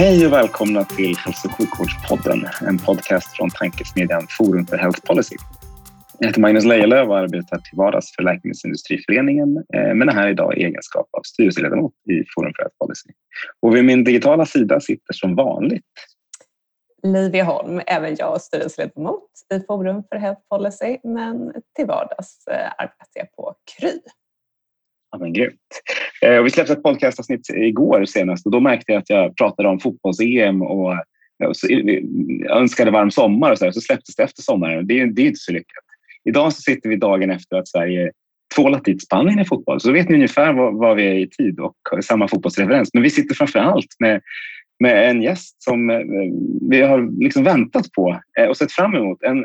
Hej och välkomna till Hälso och sjukvårdspodden, en podcast från tankesmedjan Forum för Health Policy. Jag heter Magnus Lejelöw och arbetar till vardags för Läkemedelsindustriföreningen eh, men är här idag i egenskap av styrelseledamot i Forum för Health Policy. Och vid min digitala sida sitter som vanligt Livia Holm, även jag styrelseledamot i Forum för Health Policy men till vardags eh, arbetar jag på Kry. Ja, men grymt. Eh, vi släppte ett podcastavsnitt igår senast och då märkte jag att jag pratade om fotbolls-EM och eh, eh, jag önskade varm sommar och så, där, så släpptes det efter sommaren. Det är, det är inte så lyckat. Idag så sitter vi dagen efter att Sverige tvålat dit Spanien i fotboll. Så då vet ni ungefär vad, vad vi är i tid och samma fotbollsreferens. Men vi sitter framför allt med, med en gäst som eh, vi har liksom väntat på och sett fram emot. En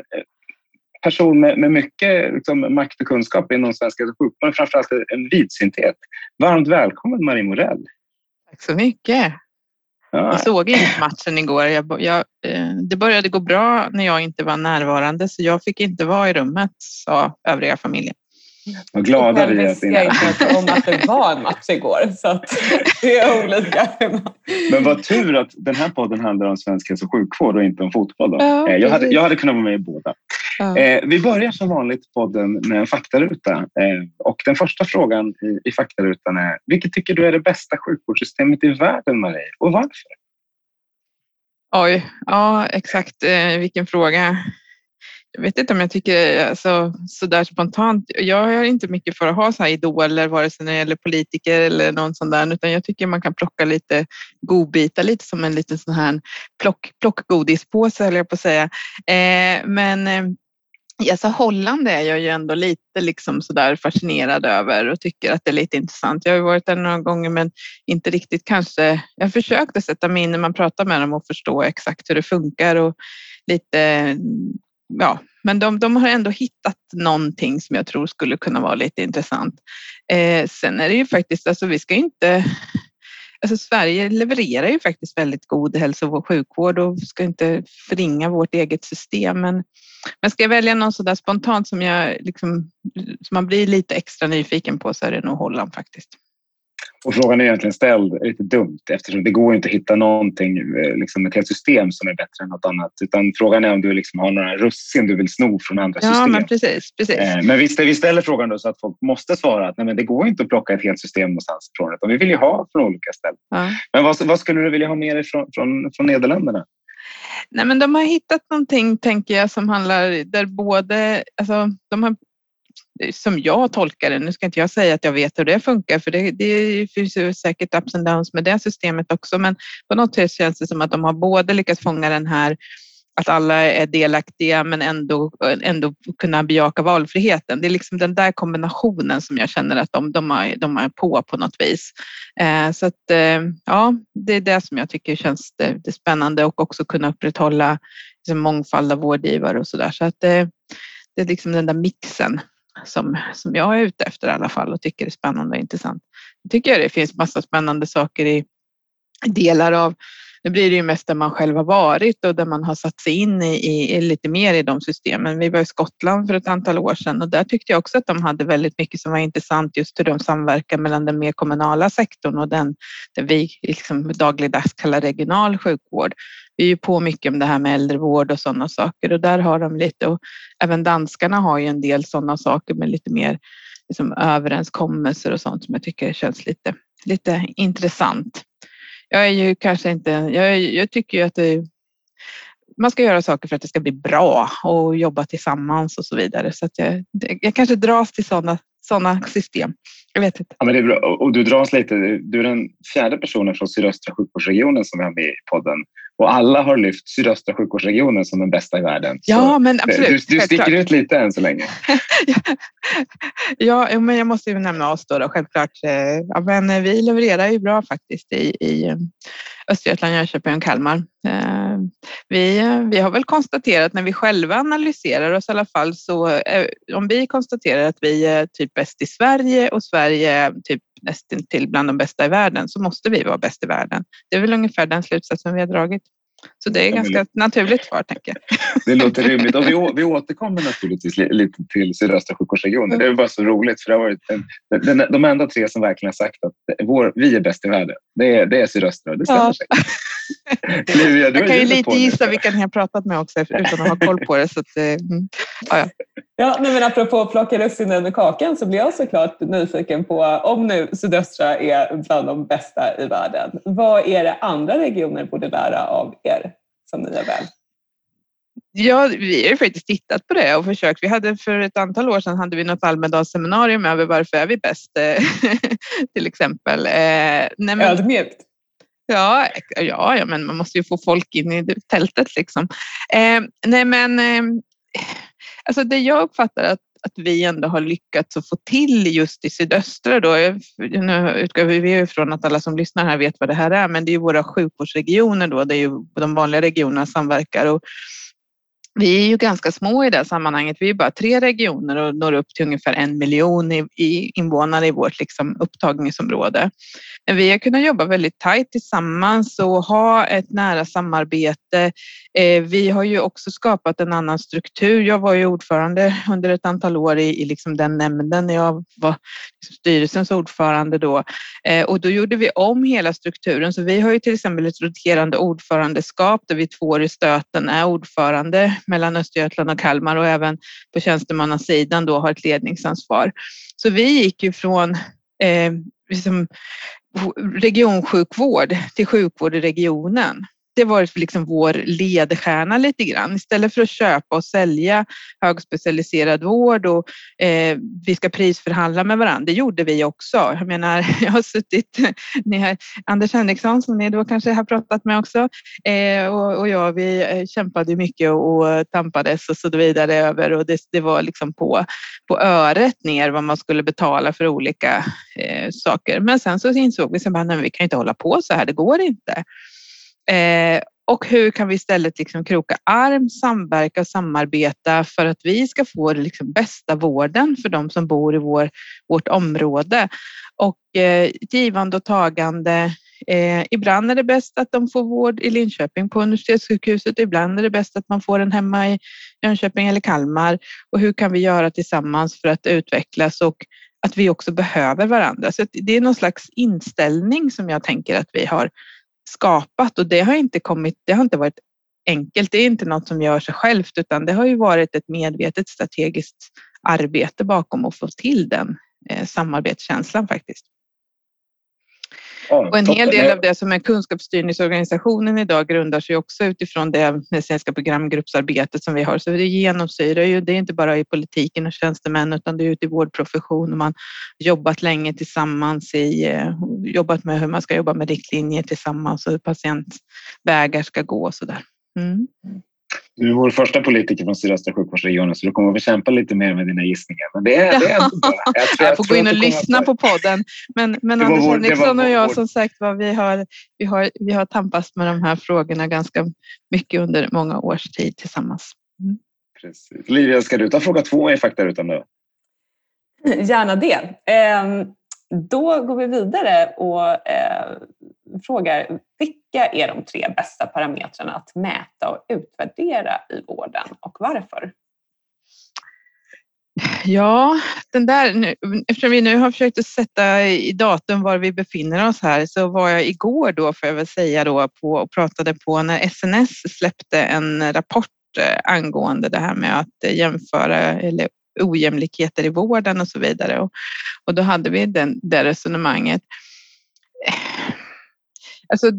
person med, med mycket liksom, makt och kunskap inom svenska sjukvården, framförallt en vidsynthet. Varmt välkommen Marie Morell. Tack så mycket. Ja. Jag såg inte matchen igår. Jag, jag, eh, det började gå bra när jag inte var närvarande så jag fick inte vara i rummet, sa övriga familjen. Vad glada vi är att jag inte om att det var en match igår. Så att det är olika. Men vad tur att den här podden handlar om svensk hälso och sjukvård och inte om fotboll. Då. Ja, eh, jag, hade, jag hade kunnat vara med i båda. Ja. Eh, vi börjar som vanligt podden med en faktaruta. Eh, och den första frågan i, i faktarutan är, vilket tycker du är det bästa sjukvårdssystemet i världen, Marie? Och varför? Oj, ja exakt eh, vilken fråga. Jag vet inte om jag tycker alltså, sådär spontant. Jag är inte mycket för att ha så här idoler, vare sig när det gäller politiker eller någon sån där, utan jag tycker man kan plocka lite godbitar, lite som en liten sån här plock, plockgodispåse höll jag på att säga. Eh, men eh, Alltså Holland är jag ju ändå lite liksom sådär fascinerad över och tycker att det är lite intressant. Jag har varit där några gånger men inte riktigt kanske. Jag försökte sätta mig in när man pratar med dem och förstå exakt hur det funkar och lite ja, men de, de har ändå hittat någonting som jag tror skulle kunna vara lite intressant. Eh, sen är det ju faktiskt, alltså vi ska inte Alltså Sverige levererar ju faktiskt väldigt god hälso och sjukvård och ska inte förringa vårt eget system. Men, men ska jag välja någon sådär spontant som, jag liksom, som man blir lite extra nyfiken på så är det nog Holland faktiskt. Och frågan är egentligen ställd lite dumt eftersom det går inte att hitta någonting, eh, liksom ett helt system som är bättre än något annat. Utan frågan är om du liksom har några russin du vill sno från andra ja, system. Men precis, precis. Eh, men visst, vi ställer frågan då så att folk måste svara att nej, men det går inte att plocka ett helt system någonstans ifrån. Utan vi vill ju ha från olika ställen. Ja. Men vad, vad, skulle du vilja ha med dig från, från, från Nederländerna? Nej, men de har hittat någonting, tänker jag, som handlar där både... Alltså, de har som jag tolkar det, nu ska inte jag säga att jag vet hur det funkar, för det, det finns ju säkert ups and downs med det systemet också, men på något sätt känns det som att de har både lyckats fånga den här att alla är delaktiga men ändå, ändå kunna bejaka valfriheten. Det är liksom den där kombinationen som jag känner att de, de, är, de är på på något vis. Eh, så att, eh, ja, det är det som jag tycker känns det, det spännande och också kunna upprätthålla liksom, mångfald av vårdgivare och så där. Så att det, det är liksom den där mixen som, som jag är ute efter i alla fall och tycker är spännande och intressant. Jag tycker det finns massa spännande saker i delar av nu blir det ju mest där man själv har varit och där man har satt sig in i, i, lite mer i de systemen. Vi var i Skottland för ett antal år sedan och där tyckte jag också att de hade väldigt mycket som var intressant just hur de samverkar mellan den mer kommunala sektorn och den, där vi liksom dagligdags kallar regional sjukvård. Vi är ju på mycket om det här med äldrevård och sådana saker och där har de lite och även danskarna har ju en del sådana saker med lite mer liksom överenskommelser och sånt som jag tycker känns lite, lite intressant jag är ju kanske inte, jag, jag tycker ju att det, man ska göra saker för att det ska bli bra och jobba tillsammans och så vidare. Så att jag, jag kanske dras till sådana sådana system. Jag vet inte. Ja, men det är bra. Och du dras lite. Du är den fjärde personen från sydöstra sjukvårdsregionen som vi har med i podden. Och alla har lyft sydöstra sjukvårdsregionen som den bästa i världen. Ja, Så men absolut. Du, du sticker ut lite än så länge. ja, men jag måste ju nämna oss då, då självklart. Eh, ja, men vi levererar ju bra faktiskt i, i Östergötland, Jönköping och Kalmar. Eh, vi, vi har väl konstaterat när vi själva analyserar oss i alla fall så eh, om vi konstaterar att vi är typ bäst i Sverige och Sverige är typ nästan till bland de bästa i världen så måste vi vara bäst i världen. Det är väl ungefär den slutsatsen vi har dragit. Så det är ja, ganska naturligt svar, tänker jag. Det låter rimligt. Och vi, vi återkommer naturligtvis lite till sydöstra sjukvårdsregionen. Det är bara så roligt, för det har varit en, de enda tre som verkligen har sagt att vår, vi är bäst i världen, det är, det är sydöstra. Det stämmer ja. sig. Livia, jag kan ju lite gissa vilka ni har pratat med också utan att ha koll på det. Så att, mm. ja, ja. Ja, men apropå att plocka russinen ur kakan så blir jag såklart nyfiken på om nu sydöstra är bland de bästa i världen. Vad är det andra regioner borde lära av er som ni är väl? Ja, vi har ju faktiskt tittat på det och försökt. Vi hade för ett antal år sedan hade vi något Almedalsseminarium över varför är vi bäst till exempel. Eh, nej, men, Ödmjukt. Ja, ja, ja, men man måste ju få folk in i tältet liksom. Eh, nej, men eh, alltså det jag uppfattar att, att vi ändå har lyckats att få till just i sydöstra då. Nu utgår vi ifrån att alla som lyssnar här vet vad det här är, men det är ju våra sjukvårdsregioner då, det är ju de vanliga regionerna samverkar och vi är ju ganska små i det sammanhanget. Vi är bara tre regioner och når upp till ungefär en miljon i, invånare i vårt liksom upptagningsområde. Men vi har kunnat jobba väldigt tajt tillsammans och ha ett nära samarbete. Eh, vi har ju också skapat en annan struktur. Jag var ju ordförande under ett antal år i, i liksom den nämnden. Jag var liksom, styrelsens ordförande då eh, och då gjorde vi om hela strukturen. Så vi har ju till exempel ett roterande ordförandeskap där vi två år i stöten är ordförande mellan Östergötland och Kalmar och även på tjänstemannasidan då har ett ledningsansvar. Så vi gick ju från eh, liksom regionsjukvård till sjukvård i regionen det varit liksom vår ledstjärna lite grann. Istället för att köpa och sälja högspecialiserad vård och eh, vi ska prisförhandla med varandra. Det gjorde vi också. Jag menar, jag har suttit, ni har, Anders Henriksson som ni då kanske har pratat med också eh, och, och jag, vi eh, kämpade mycket och tampades och så vidare över och det, det var liksom på, på öret ner vad man skulle betala för olika eh, saker. Men sen så insåg vi att vi kan inte hålla på så här, det går inte. Eh, och hur kan vi istället liksom kroka arm, samverka och samarbeta för att vi ska få liksom bästa vården för de som bor i vår, vårt område. Och eh, givande och tagande. Eh, ibland är det bäst att de får vård i Linköping på universitetssjukhuset. Ibland är det bäst att man får den hemma i Jönköping eller Kalmar. Och hur kan vi göra tillsammans för att utvecklas och att vi också behöver varandra. Så det är någon slags inställning som jag tänker att vi har skapat och det har inte kommit, det har inte varit enkelt. Det är inte något som gör sig självt utan det har ju varit ett medvetet strategiskt arbete bakom att få till den eh, samarbetskänslan faktiskt. Och en hel del av det som är kunskapsstyrningsorganisationen idag grundar sig också utifrån det medicinska programgruppsarbetet som vi har. Så det genomsyrar ju, det är inte bara i politiken och tjänstemän utan det är ute i vårdprofession och man jobbat länge tillsammans i, eh, jobbat med hur man ska jobba med riktlinjer tillsammans och hur patientvägar ska gå och så där. Mm. Du är vår första politiker från sydöstra sjukvårdsregionen så du kommer att få kämpa lite mer med dina gissningar. Men det är, det är inte bra. Jag, jag, jag får gå in och lyssna på podden. Men, men Anders vår, Henriksson och jag vår... som sagt var, vi har, vi, har, vi har tampats med de här frågorna ganska mycket under många års tid tillsammans. Mm. Precis. Livia, ska du ta fråga två i faktarutan nu? Gärna det. Ehm, då går vi vidare och eh, frågar vilka är de tre bästa parametrarna att mäta och utvärdera i vården och varför? Ja, den där, eftersom vi nu har försökt att sätta i datum var vi befinner oss här så var jag igår då får jag väl säga då på och pratade på när SNS släppte en rapport eh, angående det här med att jämföra eller ojämlikheter i vården och så vidare. Och, och då hade vi den, det resonemanget. Eh, alltså,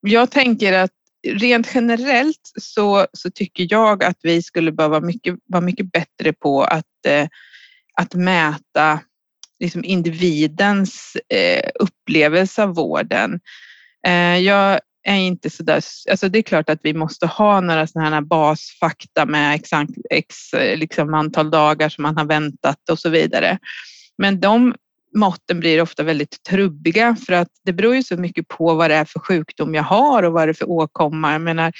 jag tänker att rent generellt så, så tycker jag att vi skulle behöva mycket, vara mycket bättre på att, eh, att mäta liksom individens eh, upplevelse av vården. Eh, jag är inte så där, alltså det är klart att vi måste ha några sådana här basfakta med exakt ex, liksom antal dagar som man har väntat och så vidare. Men de måtten blir ofta väldigt trubbiga för att det beror ju så mycket på vad det är för sjukdom jag har och vad det är för åkomma. Jag menar,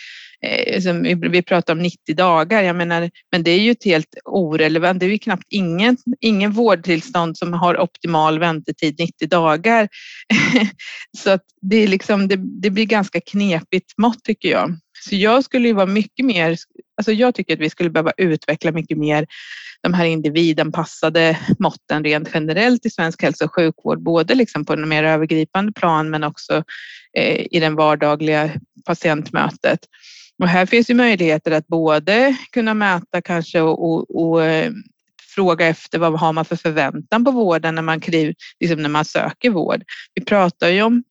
eh, vi pratar om 90 dagar, jag menar, men det är ju ett helt orelevant. Det är ju knappt ingen, ingen vårdtillstånd som har optimal väntetid 90 dagar. så att det, är liksom, det, det blir ganska knepigt mått tycker jag. Så jag skulle ju vara mycket mer, alltså jag tycker att vi skulle behöva utveckla mycket mer de här individanpassade måtten rent generellt i svensk hälso och sjukvård, både liksom på en mer övergripande plan men också eh, i det vardagliga patientmötet. Och här finns ju möjligheter att både kunna mäta kanske och, och, och eh, fråga efter vad har man för förväntan på vården när man, liksom när man söker vård. Vi pratar ju om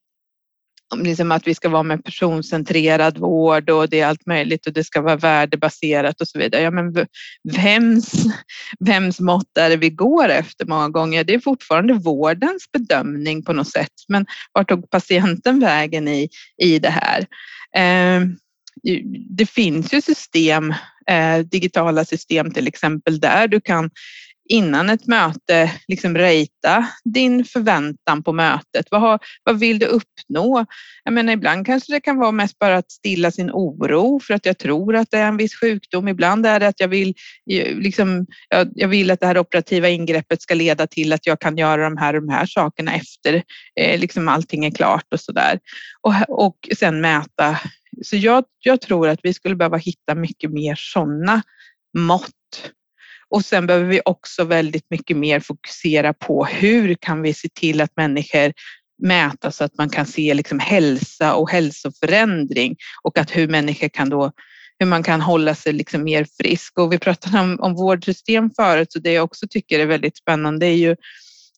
liksom att vi ska vara med personcentrerad vård och det är allt möjligt och det ska vara värdebaserat och så vidare. Ja, men vems, vems mått är det vi går efter många gånger? Det är fortfarande vårdens bedömning på något sätt, men vart tog patienten vägen i, i det här? Eh, det finns ju system, eh, digitala system till exempel, där du kan innan ett möte liksom rejta din förväntan på mötet. Vad, har, vad vill du uppnå? Jag menar, ibland kanske det kan vara mest bara att stilla sin oro för att jag tror att det är en viss sjukdom. Ibland är det att jag vill, liksom, jag, jag vill att det här operativa ingreppet ska leda till att jag kan göra de här, de här sakerna efter eh, liksom allting är klart och så där. Och, och sen mäta. Så jag, jag tror att vi skulle behöva hitta mycket mer sådana mått och sen behöver vi också väldigt mycket mer fokusera på hur kan vi se till att människor mäta så att man kan se liksom hälsa och hälsoförändring och att hur människor kan då hur man kan hålla sig liksom mer frisk. Och vi pratade om, om vårdsystem förut, så det jag också tycker är väldigt spännande är ju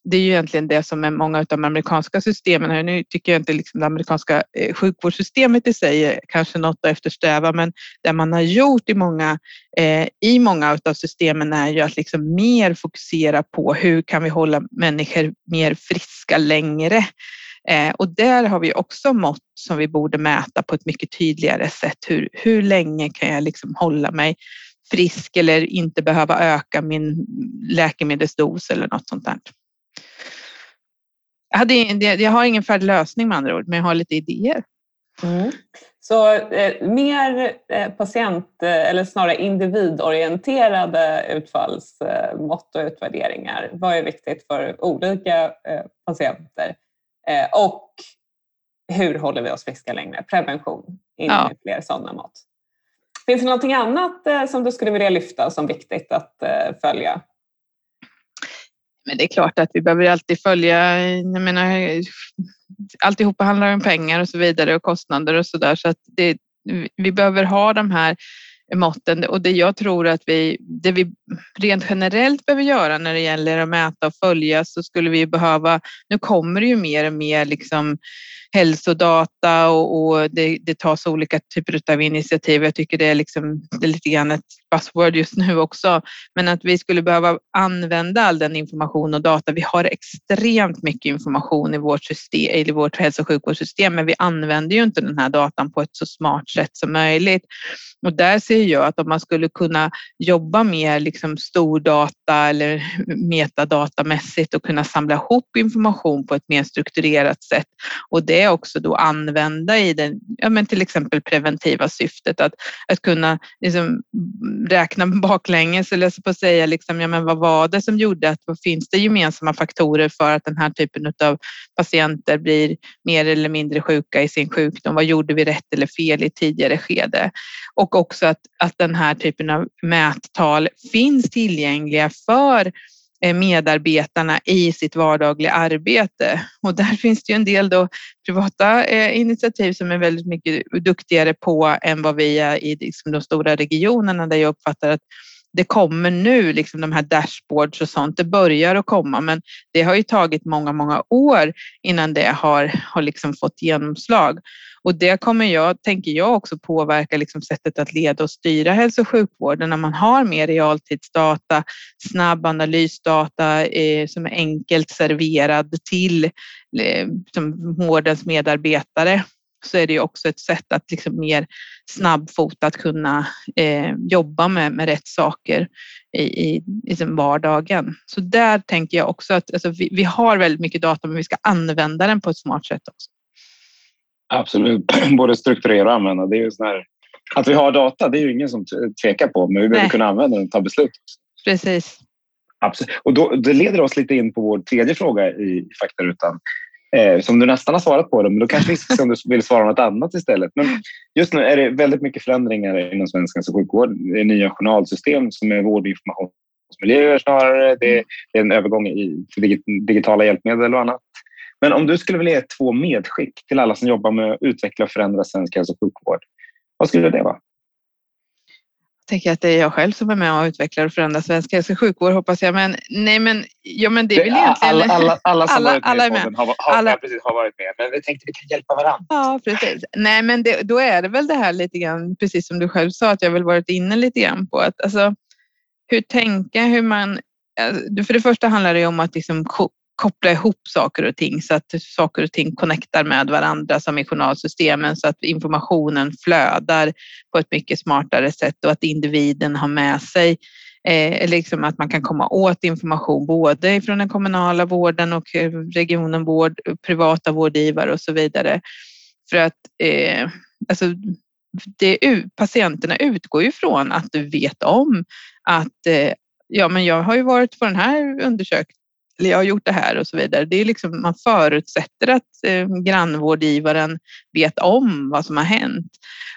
det är ju egentligen det som är många av de amerikanska systemen. Nu tycker jag inte liksom det amerikanska eh, sjukvårdssystemet i sig är kanske något att eftersträva, men det man har gjort i många, eh, i många av systemen är ju att liksom mer fokusera på hur kan vi hålla människor mer friska längre? Eh, och där har vi också mått som vi borde mäta på ett mycket tydligare sätt. Hur, hur länge kan jag liksom hålla mig frisk eller inte behöva öka min läkemedelsdos eller något sånt där. Jag, hade, jag har ingen färdig lösning med andra ord, men jag har lite idéer. Mm. Så eh, mer eh, patient eh, eller snarare individorienterade utfallsmått och utvärderingar. Vad är viktigt för olika eh, patienter? Eh, och hur håller vi oss friska längre? Prevention in ja. med fler sådana mått. Finns det någonting annat eh, som du skulle vilja lyfta som viktigt att följa? Men det är klart att vi behöver alltid följa, jag menar, alltihopa handlar om pengar och så vidare och kostnader och så där så att det, vi behöver ha de här måtten och det jag tror att vi, det vi rent generellt behöver göra när det gäller att mäta och följa så skulle vi behöva, nu kommer det ju mer och mer liksom hälsodata och, och det, det tas olika typer av initiativ. Jag tycker det är, liksom, det är lite grann ett buzzword just nu också, men att vi skulle behöva använda all den information och data. Vi har extremt mycket information i vårt, system, i vårt hälso och sjukvårdssystem, men vi använder ju inte den här datan på ett så smart sätt som möjligt. Och där ser jag att om man skulle kunna jobba mer liksom stordata eller metadatamässigt och kunna samla ihop information på ett mer strukturerat sätt och det också då använda i den, ja men till exempel preventiva syftet att, att kunna liksom räkna baklänges eller så på att säga liksom, ja men vad var det som gjorde att vad finns det gemensamma faktorer för att den här typen av patienter blir mer eller mindre sjuka i sin sjukdom? Vad gjorde vi rätt eller fel i tidigare skede? Och också att, att den här typen av mättal finns tillgängliga för Eh, medarbetarna i sitt vardagliga arbete. Och där finns det ju en del då privata eh, initiativ som är väldigt mycket duktigare på än vad vi är i liksom de stora regionerna där jag uppfattar att det kommer nu, liksom de här dashboards och sånt, det börjar att komma, men det har ju tagit många, många år innan det har, har liksom fått genomslag. Och det kommer jag, tänker jag också påverka liksom sättet att leda och styra hälso och sjukvården när man har mer realtidsdata, snabb analysdata eh, som är enkelt serverad till eh, som vårdens medarbetare så är det ju också ett sätt att liksom mer snabbfotat kunna eh, jobba med, med rätt saker i, i, i sin vardagen. Så där tänker jag också att alltså, vi, vi har väldigt mycket data men vi ska använda den på ett smart sätt också. Absolut, både strukturera och använda. Det är ju sån här, att vi har data, det är ju ingen som tvekar på, men vi behöver kunna använda den och ta beslut. Precis. Absolut. Och då, det leder oss lite in på vår tredje fråga i faktarutan. Eh, som du nästan har svarat på, men då kanske vi om du vill svara något annat istället. Men just nu är det väldigt mycket förändringar inom svensk hälso och sjukvård. Det är nya journalsystem som är vårdinformationsmiljöer snarare. Det är en övergång till digitala hjälpmedel och annat. Men om du skulle vilja ge två medskick till alla som jobbar med att utveckla och förändra svensk hälso och sjukvård, vad skulle det vara? Jag tänker att det är jag själv som är med och utvecklar och förändrar svensk hälso och sjukvård hoppas jag. Men nej, men, ja, men det är väl egentligen... Alla, alla, alla som alla, varit med, alla med. Har, har, alla... precis, har varit med. Men vi tänkte att vi kan hjälpa varandra. Ja, precis. Nej, men det, då är det väl det här lite grann, precis som du själv sa, att jag väl varit inne lite grann på att alltså, hur tänka, hur man... Alltså, för det första handlar det om att liksom koppla ihop saker och ting så att saker och ting connectar med varandra som i journalsystemen så att informationen flödar på ett mycket smartare sätt och att individen har med sig eh, liksom att man kan komma åt information både från den kommunala vården och eh, regionen vård, privata vårdgivare och så vidare. För att eh, alltså, det, patienterna utgår ju från att du vet om att eh, ja, men jag har ju varit på den här undersökningen eller jag har gjort det här och så vidare. Det är liksom, man förutsätter att eh, grannvårdgivaren vet om vad som har hänt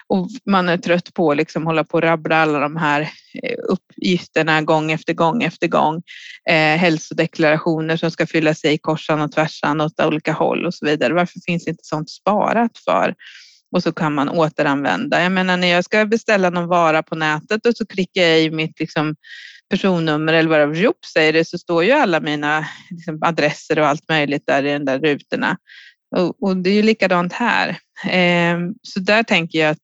och man är trött på att liksom hålla på och rabbla alla de här eh, uppgifterna gång efter gång efter gång. Eh, hälsodeklarationer som ska fyllas i korsan och tvärsan åt olika håll och så vidare. Varför finns inte sånt sparat för? och så kan man återanvända. Jag menar när jag ska beställa någon vara på nätet och så klickar jag i mitt liksom, personnummer eller vad det säger det så står ju alla mina liksom, adresser och allt möjligt där i de där rutorna. Och, och det är ju likadant här. Eh, så där tänker jag att,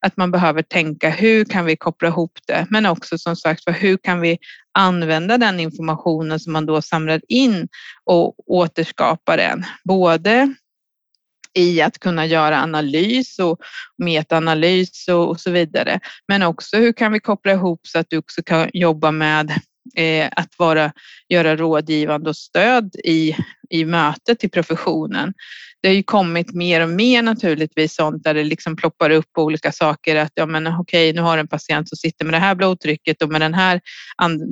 att man behöver tänka hur kan vi koppla ihop det? Men också som sagt för hur kan vi använda den informationen som man då samlar in och återskapa den? Både i att kunna göra analys och metaanalys och, och så vidare. Men också hur kan vi koppla ihop så att du också kan jobba med eh, att vara, göra rådgivande och stöd i, i mötet i professionen det har ju kommit mer och mer naturligtvis sånt där det liksom ploppar upp olika saker att ja men okej nu har en patient som sitter med det här blodtrycket och med den här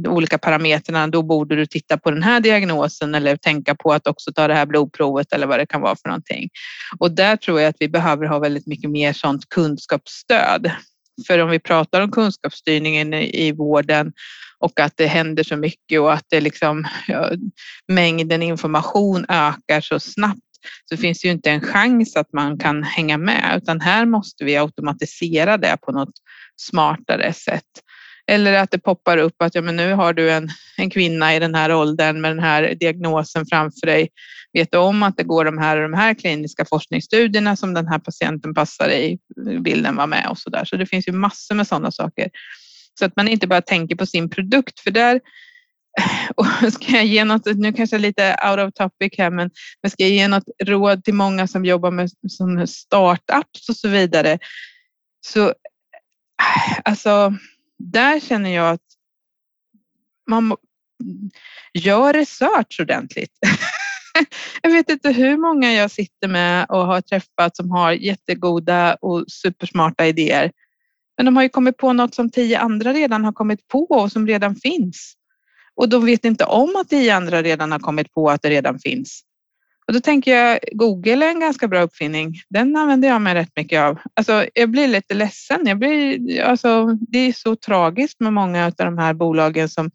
olika parametrarna då borde du titta på den här diagnosen eller tänka på att också ta det här blodprovet eller vad det kan vara för någonting. Och där tror jag att vi behöver ha väldigt mycket mer sånt kunskapsstöd. För om vi pratar om kunskapsstyrningen i vården och att det händer så mycket och att det liksom, ja, mängden information ökar så snabbt så finns det ju inte en chans att man kan hänga med utan här måste vi automatisera det på något smartare sätt. Eller att det poppar upp att ja, men nu har du en, en kvinna i den här åldern med den här diagnosen framför dig. Vet du om att det går de här och de här kliniska forskningsstudierna som den här patienten passar i? Vill den vara med och så där. Så det finns ju massor med sådana saker. Så att man inte bara tänker på sin produkt, för där och ska jag ge något, nu kanske lite out of topic här, men, men ska jag ge något råd till många som jobbar med som startups och så vidare, så alltså, där känner jag att man gör research ordentligt. jag vet inte hur många jag sitter med och har träffat som har jättegoda och supersmarta idéer. Men de har ju kommit på något som tio andra redan har kommit på och som redan finns och de vet inte om att tio andra redan har kommit på att det redan finns. Och då tänker jag Google är en ganska bra uppfinning. Den använder jag mig rätt mycket av. Alltså, jag blir lite ledsen. Jag blir, alltså, det är så tragiskt med många av de här bolagen som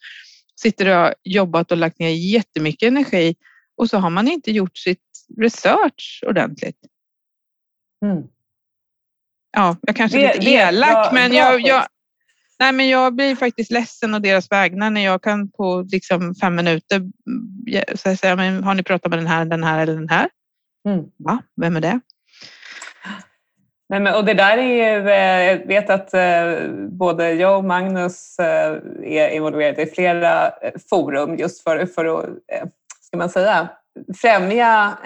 sitter och har jobbat och lagt ner jättemycket energi och så har man inte gjort sitt research ordentligt. Mm. Ja, jag kanske är lite elak, men jag, jag, Nej, men jag blir faktiskt ledsen av deras vägnar när jag kan på liksom fem minuter säga, men har ni pratat med den här, den här eller den här? Mm. Va? Vem är det? Nej, men, och det där är ju, eh, jag vet att eh, både jag och Magnus eh, är involverade i flera forum just för, för att, ska man säga, främja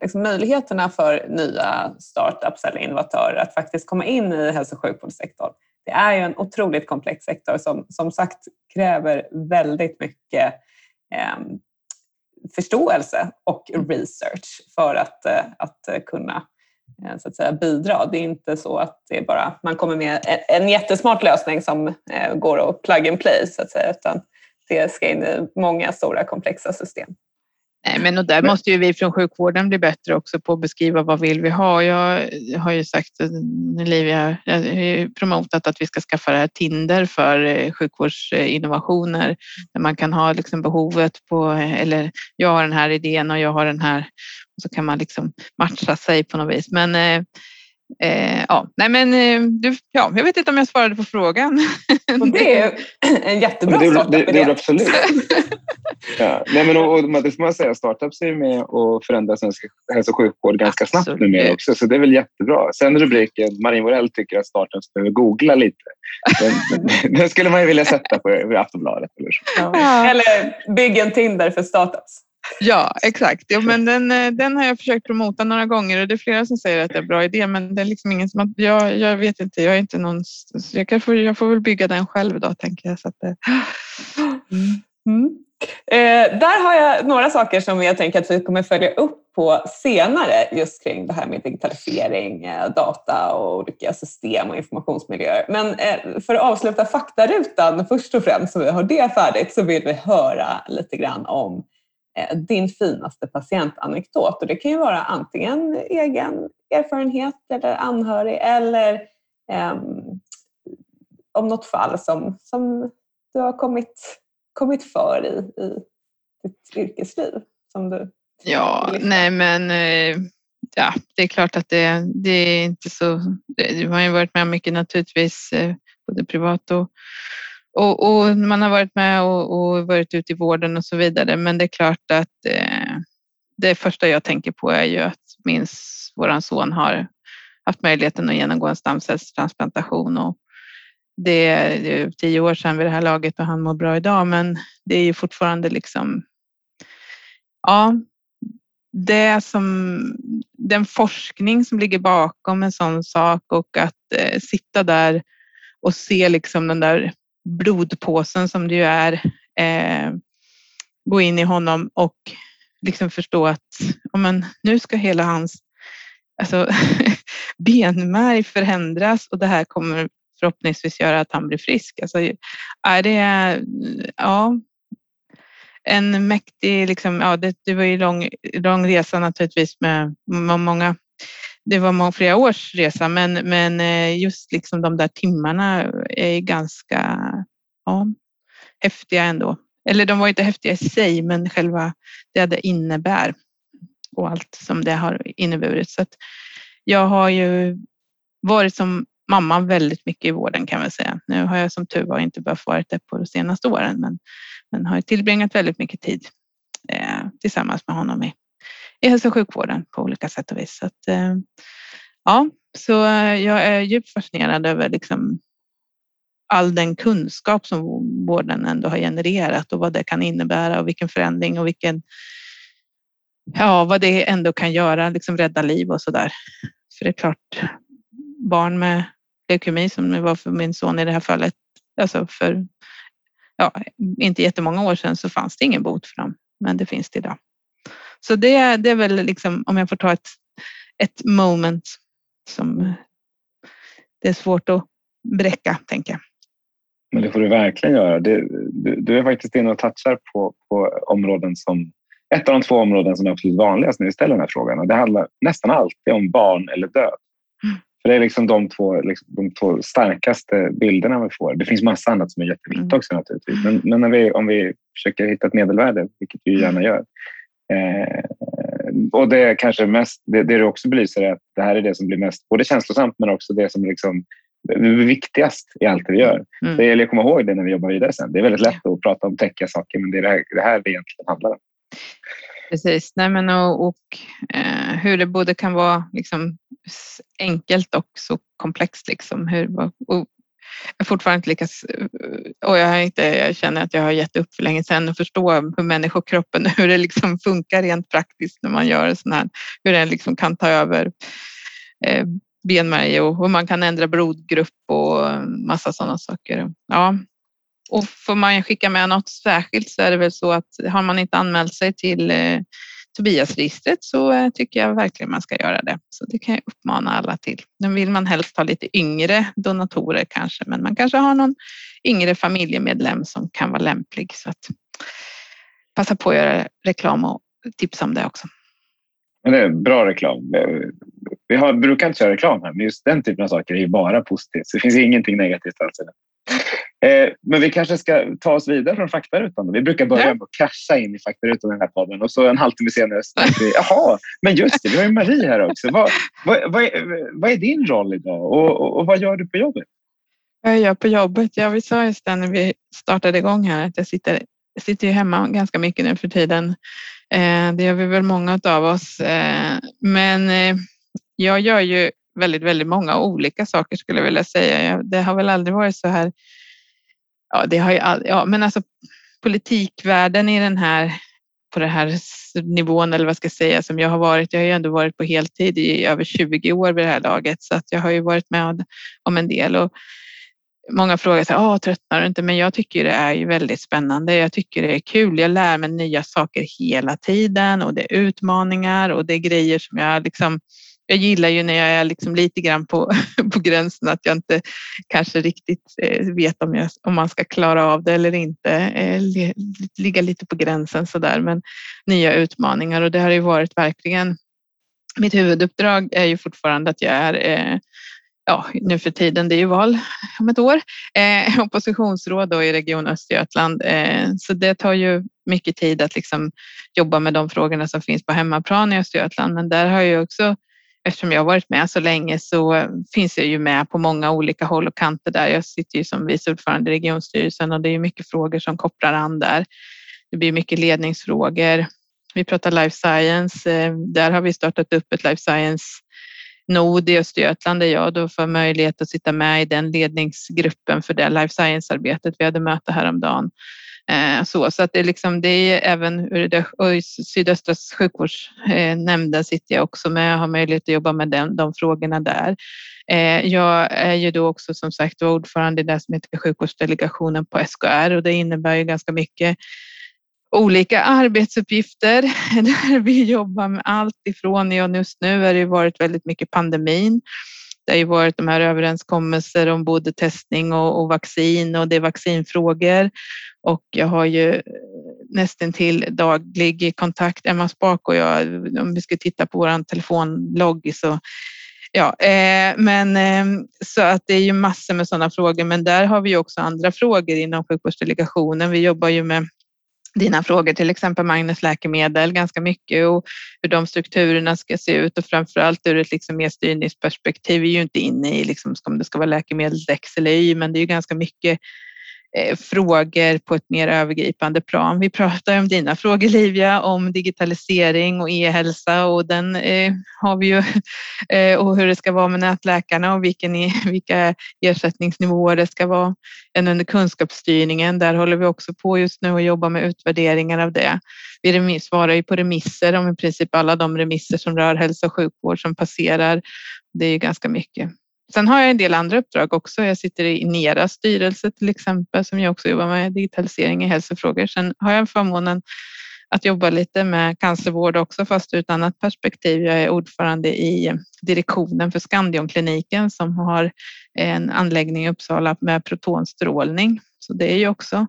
liksom möjligheterna för nya startups eller innovatörer att faktiskt komma in i hälso och sjukvårdssektorn. Det är ju en otroligt komplex sektor som som sagt kräver väldigt mycket eh, förståelse och mm. research för att, eh, att kunna eh, så att säga, bidra. Det är inte så att det är bara man kommer med en jättesmart lösning som eh, går att plug and play så att säga, utan det ska in i många stora komplexa system. Nej, men och där måste ju vi från sjukvården bli bättre också på att beskriva vad vill vi ha. Jag har ju sagt, Olivia, jag har ju promotat att vi ska skaffa det här Tinder för eh, sjukvårdsinnovationer där man kan ha liksom behovet på, eller jag har den här idén och jag har den här och så kan man liksom matcha sig på något vis. Men eh, ja, nej men eh, du, ja, jag vet inte om jag svarade på frågan. Och det är en jättebra det, startup det, det, absolut. ja. nej, men, och, och, det får man säga, startups är med och förändrar svensk hälso och sjukvård ganska absolut. snabbt numera också, så det är väl jättebra. Sen rubriken Marin Morell tycker att startups behöver googla lite. Den, den skulle man ju vilja sätta på Aftonbladet. Eller, så. Ja. eller bygg en Tinder för startups. Ja, exakt. Ja, men den, eh, den har jag försökt promota några gånger och det är flera som säger att det är en bra idé, men det är liksom ingen som jag, jag vet inte. Jag är inte någon. Jag, kan få, jag får väl bygga den själv då, tänker jag. Så att mm. Mm. Eh, där har jag några saker som jag tänker att vi kommer följa upp på senare just kring det här med digitalisering, eh, data och olika system och informationsmiljöer. Men eh, för att avsluta faktarutan först och främst så vi har det färdigt så vill vi höra lite grann om Eh, din finaste patientanekdot. Och det kan ju vara antingen egen erfarenhet eller anhörig eller um, om något fall som, som du har kommit, kommit för i, i ditt yrkesliv. Som du ja, nej men eh, ja, det är klart att det, det är inte så... Du har ju varit med mycket naturligtvis, eh, både privat och och, och, man har varit med och, och, varit ute i vården och så vidare. Men det är klart att eh, det första jag tänker på är ju att min våran son har haft möjligheten att genomgå en stamcellstransplantation och det är tio år sedan vid det här laget och han mår bra idag, men det är ju fortfarande liksom. Ja, det som den forskning som ligger bakom en sån sak och att eh, sitta där och se liksom den där blodpåsen som det ju är, eh, gå in i honom och liksom förstå att ja, men, nu ska hela hans alltså, benmärg förändras och det här kommer förhoppningsvis göra att han blir frisk. Alltså, är det, ja, en mäktig, liksom, ja, det, det var ju lång, lång resa naturligtvis med många det var många, flera års resa, men, men eh, just liksom de där timmarna är ganska ja, häftiga ändå. Eller de var inte häftiga i sig, men själva det det innebär och allt som det har inneburit. Så att jag har ju varit som mamma väldigt mycket i vården kan man säga. Nu har jag som tur var inte behövt vara det på de senaste åren, men, men har tillbringat väldigt mycket tid eh, tillsammans med honom i, i hälso och sjukvården på olika sätt och vis. Så att, eh, ja, så eh, jag är djupt fascinerad över liksom all den kunskap som vården ändå har genererat och vad det kan innebära och vilken förändring och vilken ja, vad det ändå kan göra, liksom rädda liv och så där. För det är klart, barn med leukemi som det var för min son i det här fallet, alltså för ja, inte jättemånga år sedan så fanns det ingen bot för dem, men det finns det idag. Så det, det är väl liksom, om jag får ta ett, ett moment som det är svårt att bräcka, tänker jag. Men det får du verkligen göra. Det, du, du, är faktiskt inne och touchar på, på områden som ett av de två områden som är absolut vanligast när vi ställer den här frågan. Och det handlar nästan alltid om barn eller död. Mm. För Det är liksom de, två, liksom, de två starkaste bilderna vi får. Det finns massa annat som är jätteviktigt mm. också naturligtvis. Men, men när vi, om vi försöker hitta ett medelvärde, vilket vi gärna gör. Eh, och det kanske mest, det, det du också belyser är att det här är det som blir mest både känslosamt men också det som liksom det viktigast i allt vi gör. Mm. Det gäller att komma ihåg det när vi jobbar vidare sen. Det är väldigt lätt att prata om täcka saker, men det är det här det, här det egentligen handlar om. Precis, Nej, men och, och eh, hur det både kan vara liksom, enkelt och så komplext. Liksom. Hur, och, jag fortfarande inte lyckats eh, och jag, har inte, jag känner att jag har gett upp för länge sedan och förstå hur människokroppen, hur det liksom funkar rent praktiskt när man gör sån här, hur den liksom kan ta över eh, benmärg och hur man kan ändra blodgrupp och massa sådana saker. Ja. Och får man skicka med något särskilt så är det väl så att har man inte anmält sig till eh, Tobiasregistret så eh, tycker jag verkligen man ska göra det. Så det kan jag uppmana alla till. Nu vill man helst ha lite yngre donatorer kanske, men man kanske har någon yngre familjemedlem som kan vara lämplig. Så att passa på att göra reklam och tipsa om det också. Men det är bra reklam. Vi har, brukar inte köra reklam här, men just den typen av saker är ju bara positivt. Så det finns ingenting negativt alls i det. Eh, men vi kanske ska ta oss vidare från faktarutan. Vi brukar börja med att krascha in i faktarutan i den här podden och så en halvtimme senare vi, jaha, men just det, vi har ju Marie här också. Vad, vad, vad, är, vad är din roll idag och, och, och, vad gör du på jobbet? Vad jag gör på jobbet? Ja, vi sa just det när vi startade igång här att jag sitter, jag sitter ju hemma ganska mycket nu för tiden. Eh, det gör vi väl många av oss. Eh, men jag gör ju väldigt, väldigt många olika saker skulle jag vilja säga. Det har väl aldrig varit så här ja, det har ju all, ja, men alltså politikvärlden i den här på den här nivån eller vad ska jag säga som jag har varit. Jag har ju ändå varit på heltid i över 20 år vid det här laget så att jag har ju varit med om en del och många frågar sig, ah, tröttnar du inte? Men jag tycker det är ju väldigt spännande. Jag tycker det är kul. Jag lär mig nya saker hela tiden och det är utmaningar och det är grejer som jag liksom jag gillar ju när jag är liksom lite grann på, på gränsen att jag inte kanske riktigt eh, vet om, jag, om man ska klara av det eller inte. Eh, ligga lite på gränsen så där, men nya utmaningar och det har ju varit verkligen mitt huvuduppdrag är ju fortfarande att jag är eh, ja, nu för tiden, det är ju val om ett år, eh, oppositionsråd då i Region Östergötland. Eh, så det tar ju mycket tid att liksom jobba med de frågorna som finns på hemmaplan i Östergötland. Men där har jag också eftersom jag har varit med så länge så eh, finns jag ju med på många olika håll och kanter där. Jag sitter ju som vice ordförande i regionstyrelsen och det är mycket frågor som kopplar an där. Det blir mycket ledningsfrågor. Vi pratar life science. Eh, där har vi startat upp ett life science nod i Östergötland där jag då får möjlighet att sitta med i den ledningsgruppen för det life science-arbetet. Vi hade möte häromdagen Eh, så, så att det, är liksom, det är även ur det, och i sydöstra sjukvårdsnämnden sitter jag också med och har möjlighet att jobba med den, de frågorna där. Eh, jag är ju då också som sagt ordförande i det som heter sjukvårdsdelegationen på SKR och det innebär ju ganska mycket olika arbetsuppgifter där vi jobbar med allt ifrån, ja just nu har det varit väldigt mycket pandemin det har ju varit de här överenskommelser om både testning och, och vaccin och det är vaccinfrågor. Och jag har ju eh, nästan till daglig kontakt, Emma Spak och jag, om vi ska titta på vår telefonlogg så Ja, eh, men eh, så att det är ju massor med sådana frågor, men där har vi också andra frågor inom sjukvårdsdelegationen. Vi jobbar ju med dina frågor, till exempel Magnus läkemedel, ganska mycket och hur de strukturerna ska se ut och framförallt ur ett liksom mer styrningsperspektiv. Vi är ju inte inne i liksom, om det ska vara läkemedelsdex eller y, men det är ju ganska mycket Eh, frågor på ett mer övergripande plan. Vi pratar om dina frågor Livia, om digitalisering och e-hälsa och den eh, har vi ju eh, och hur det ska vara med nätläkarna och vilken, vilka ersättningsnivåer det ska vara. Än under kunskapsstyrningen, där håller vi också på just nu och jobbar med utvärderingar av det. Vi svarar ju på remisser om i princip alla de remisser som rör hälso och sjukvård som passerar. Det är ju ganska mycket. Sen har jag en del andra uppdrag också. Jag sitter i Neras styrelse till exempel som jag också jobbar med digitalisering i hälsofrågor. Sen har jag förmånen att jobba lite med cancervård också fast ur ett annat perspektiv. Jag är ordförande i direktionen för Skandionkliniken som har en anläggning i Uppsala med protonstrålning. Så det är ju också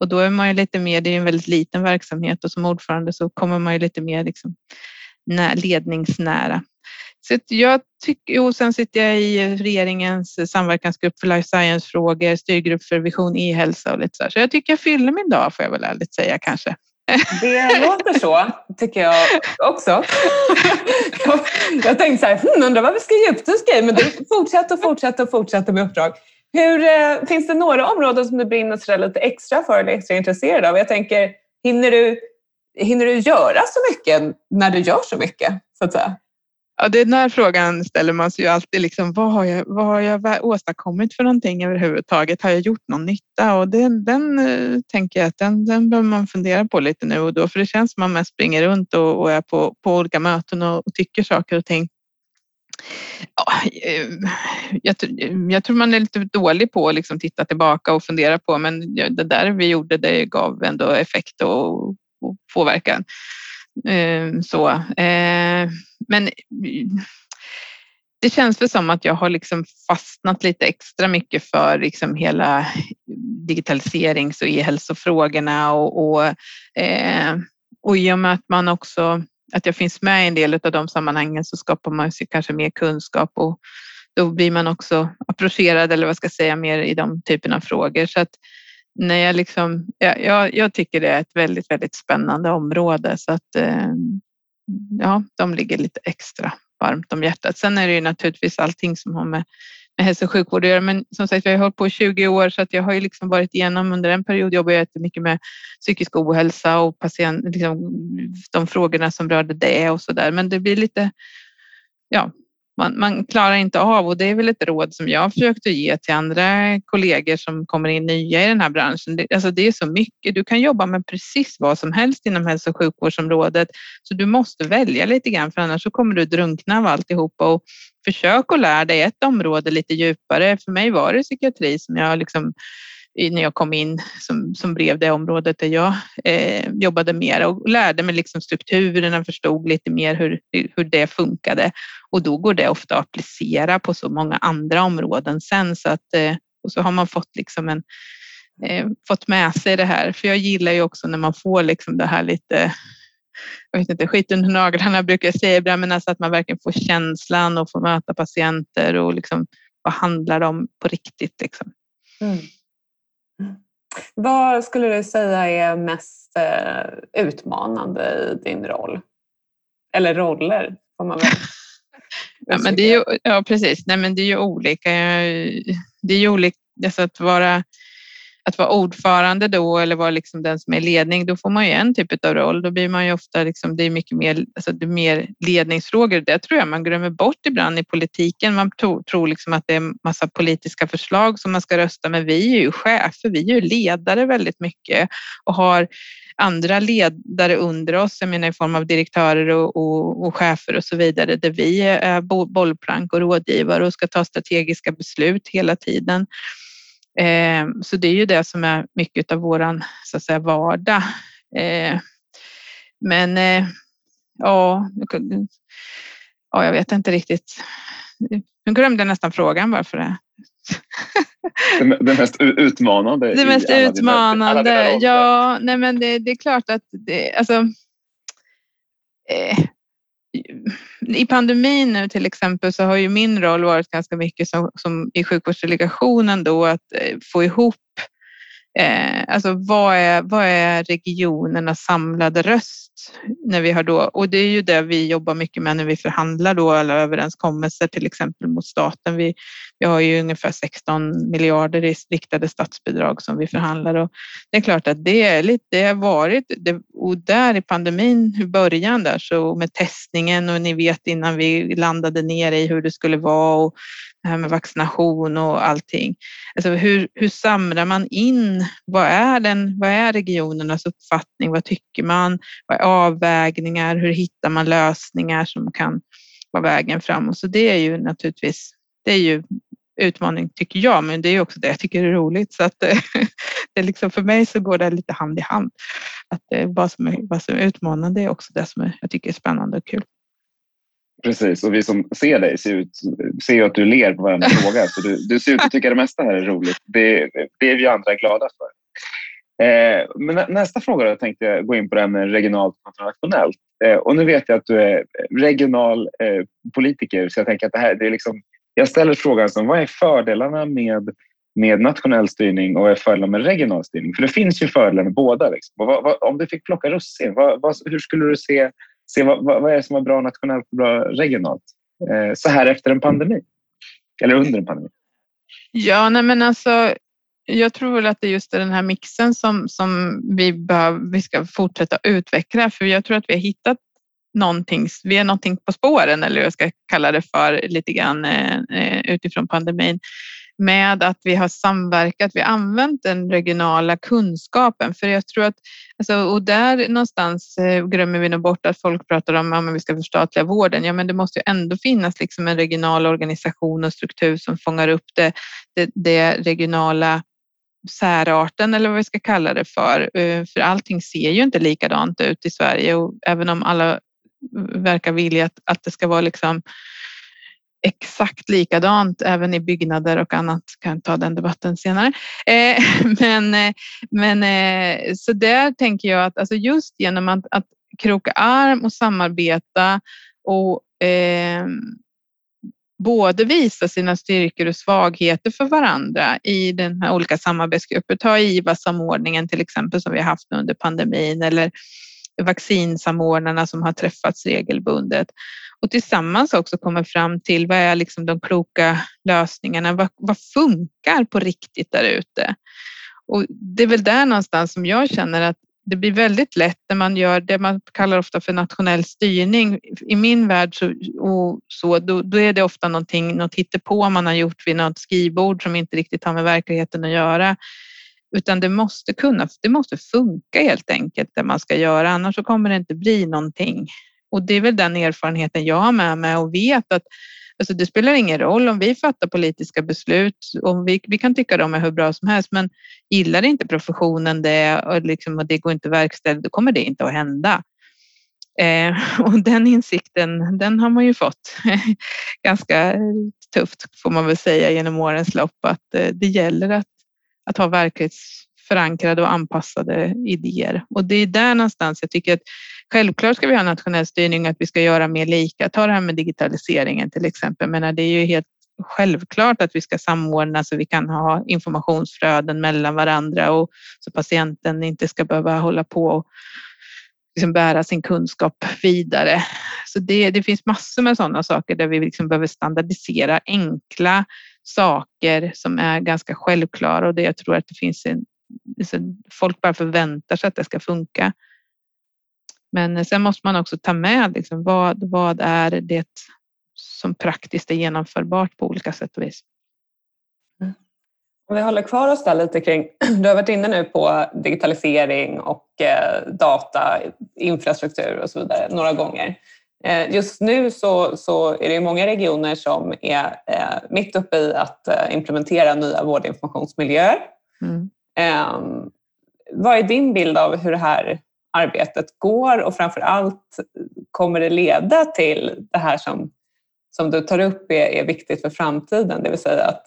och då är man ju lite mer, det är en väldigt liten verksamhet och som ordförande så kommer man ju lite mer liksom ledningsnära så jag tycker, och sen sitter jag i eh, regeringens eh, samverkansgrupp för life science-frågor, styrgrupp för vision e-hälsa och lite så. Här. Så jag tycker jag fyller min dag får jag väl ärligt säga kanske. Det låter så, tycker jag också. Jag, jag tänkte så här, hmm, undrar vad vi ska ge upp. Du ska men du fortsätter och fortsätter och fortsätter med uppdrag. Hur, eh, finns det några områden som du brinner lite extra för eller extra intresserad av? Jag tänker, hinner du, hinner du göra så mycket när du gör så mycket? Så att säga? Ja, den här frågan ställer man sig ju alltid. Liksom, vad, har jag, vad har jag åstadkommit för någonting överhuvudtaget? Har jag gjort någon nytta? Och den, den tänker jag att den, den behöver man fundera på lite nu och då, för det känns som att man mest springer runt och, och är på, på olika möten och, och tycker saker och ting. Ja, eh, jag, jag, tror man är lite dålig på att liksom titta tillbaka och fundera på, men det där vi gjorde, det gav ändå effekt och, och påverkan. Ehm, så, ehm, men det känns väl som att jag har liksom fastnat lite extra mycket för liksom hela digitaliserings och e-hälsofrågorna och, och, ehm, och i och med att man också att jag finns med i en del av de sammanhangen så skapar man sig kanske mer kunskap och då blir man också approcherad eller vad ska jag säga mer i de typerna av frågor. Så att när jag, liksom, jag, jag tycker det är ett väldigt, väldigt spännande område så att eh, ja, de ligger lite extra varmt om hjärtat. Sen är det ju naturligtvis allting som har med, med hälso och sjukvård att göra. Men som sagt, jag har hållit på i 20 år så att jag har ju liksom varit igenom under en period jobbade jag jättemycket med psykisk ohälsa och patient, liksom, de frågorna som rörde det och så där. Men det blir lite, ja, man, man, klarar inte av och det är väl ett råd som jag försökte ge till andra kollegor som kommer in nya i den här branschen. Det, alltså det är så mycket. Du kan jobba med precis vad som helst inom hälso och sjukvårdsområdet så du måste välja lite grann för annars så kommer du drunkna av alltihopa och försök att lära dig ett område lite djupare. För mig var det psykiatri som jag liksom när jag kom in som, som brev det området där jag eh, jobbade mer och lärde mig liksom strukturerna, förstod lite mer hur, hur det funkade och då går det ofta att applicera på så många andra områden sen så att eh, och så har man fått liksom en eh, fått med sig det här. För jag gillar ju också när man får liksom det här lite jag vet inte, skit under naglarna brukar jag säga men alltså att man verkligen får känslan och får möta patienter och liksom vad handlar det om på riktigt liksom. Mm. Vad skulle du säga är mest eh, utmanande i din roll? Eller roller får man väl ja, men det är ju, ja, precis. Nej, men det är ju olika. Det är ju olika alltså att vara att vara ordförande då eller vara liksom den som är ledning, då får man ju en typ av roll. Då blir man ju ofta liksom, det är mycket mer, alltså det är mer ledningsfrågor. Det tror jag man glömmer bort ibland i politiken. Man tror, tror liksom att det är massa politiska förslag som man ska rösta med. Vi är ju chefer, vi är ju ledare väldigt mycket och har andra ledare under oss, jag menar i form av direktörer och, och, och chefer och så vidare, där vi är bollplank och rådgivare och ska ta strategiska beslut hela tiden. Eh, så det är ju det som är mycket av våran så att säga, vardag. Eh, men eh, ja, ja, jag vet inte riktigt. Nu glömde jag nästan frågan varför det. det, det mest utmanande? Det mest utmanande, dina, ja, nej men det, det, är klart att det, alltså, eh, i pandemin nu till exempel så har ju min roll varit ganska mycket som, som i sjukvårdsdelegationen då att eh, få ihop Eh, alltså vad är, vad är regionernas samlade röst när vi har då, och det är ju det vi jobbar mycket med när vi förhandlar då alla överenskommelser till exempel mot staten. Vi, vi har ju ungefär 16 miljarder i riktade statsbidrag som vi förhandlar och det är klart att det är lite, det har varit, det, och där i pandemin i början där så med testningen och ni vet innan vi landade ner i hur det skulle vara och det här med vaccination och allting. Alltså hur, hur samlar man in? Vad är, den, vad är regionernas uppfattning? Vad tycker man? Vad är avvägningar? Hur hittar man lösningar som kan vara vägen framåt? Så det är ju naturligtvis det är ju utmaning tycker jag, men det är också det jag tycker är roligt. Så att det är liksom, för mig så går det lite hand i hand. Att det, vad, som är, vad som är utmanande är också det som jag tycker är spännande och kul. Precis, och vi som ser dig ser, ut, ser ju att du ler på varenda fråga. Så du, du ser ut att tycka det mesta här är roligt. Det, det är vi andra glada för. Eh, men nästa fråga då tänkte jag gå in på det här med regionalt kontra nationellt. Eh, och nu vet jag att du är regional eh, politiker så jag tänker att det här det är liksom, jag ställer frågan som vad är fördelarna med, med nationell styrning och är fördelarna med regional styrning? För det finns ju fördelar med båda. Liksom. Vad, vad, om du fick plocka russin, vad, hur skulle du se se vad, vad, är det som är bra nationellt och bra regionalt eh, så här efter en pandemi? Eller under en pandemi? Ja, nej men alltså, jag tror väl att det är just den här mixen som, som vi, behöver, vi ska fortsätta utveckla, för jag tror att vi har hittat någonting, vi är någonting på spåren eller vad jag ska kalla det för lite grann eh, eh utifrån pandemin med att vi har samverkat, vi har använt den regionala kunskapen. För jag tror att, alltså, och där någonstans eh, glömmer vi nog bort att folk pratar om att ja, vi ska förstatliga vården. Ja, men det måste ju ändå finnas liksom en regional organisation och struktur som fångar upp det, det, det regionala särarten eller vad vi ska kalla det för. Eh, för allting ser ju inte likadant ut i Sverige och även om alla verkar vilja att, att det ska vara liksom exakt likadant även i byggnader och annat. Kan ta den debatten senare. Eh, men, eh, men eh, så där tänker jag att alltså just genom att, att kroka arm och samarbeta och eh, både visa sina styrkor och svagheter för varandra i den här olika samarbetsgrupper. Ta IVA-samordningen till exempel som vi har haft under pandemin eller vaccinsamordnarna som har träffats regelbundet och tillsammans också kommer fram till vad är liksom de kloka lösningarna? Vad, vad funkar på riktigt där ute? Och det är väl där någonstans som jag känner att det blir väldigt lätt när man gör det man kallar ofta för nationell styrning. I min värld så, och så då, då, är det ofta någonting, något hittepå man har gjort vid något skrivbord som inte riktigt har med verkligheten att göra. Utan det måste kunna, det måste funka helt enkelt det man ska göra, annars så kommer det inte bli någonting. Och det är väl den erfarenheten jag har med mig och vet att alltså det spelar ingen roll om vi fattar politiska beslut. Om vi, vi kan tycka de är hur bra som helst, men gillar inte professionen det och, liksom, och det går inte verkställt, då kommer det inte att hända. Eh, och den insikten, den har man ju fått ganska tufft får man väl säga genom årens lopp att eh, det gäller att, att ha verklighetsförankrade och anpassade idéer. Och det är där någonstans jag tycker att Självklart ska vi ha nationell styrning att vi ska göra mer lika. Ta det här med digitaliseringen till exempel. Men det är ju helt självklart att vi ska samordna så vi kan ha informationsflöden mellan varandra och så patienten inte ska behöva hålla på och liksom bära sin kunskap vidare. Så det, det finns massor med sådana saker där vi liksom behöver standardisera enkla saker som är ganska självklara och det jag tror att det finns en, alltså, folk bara förväntar sig att det ska funka. Men sen måste man också ta med liksom, vad, vad är det som praktiskt är genomförbart på olika sätt och vis. Mm. Om vi håller kvar oss där lite kring, du har varit inne nu på digitalisering och eh, data, infrastruktur och så vidare några gånger. Eh, just nu så, så är det många regioner som är eh, mitt uppe i att eh, implementera nya vårdinformationsmiljöer. Mm. Ehm, vad är din bild av hur det här arbetet går och framför allt kommer det leda till det här som, som du tar upp är, är viktigt för framtiden, det vill säga att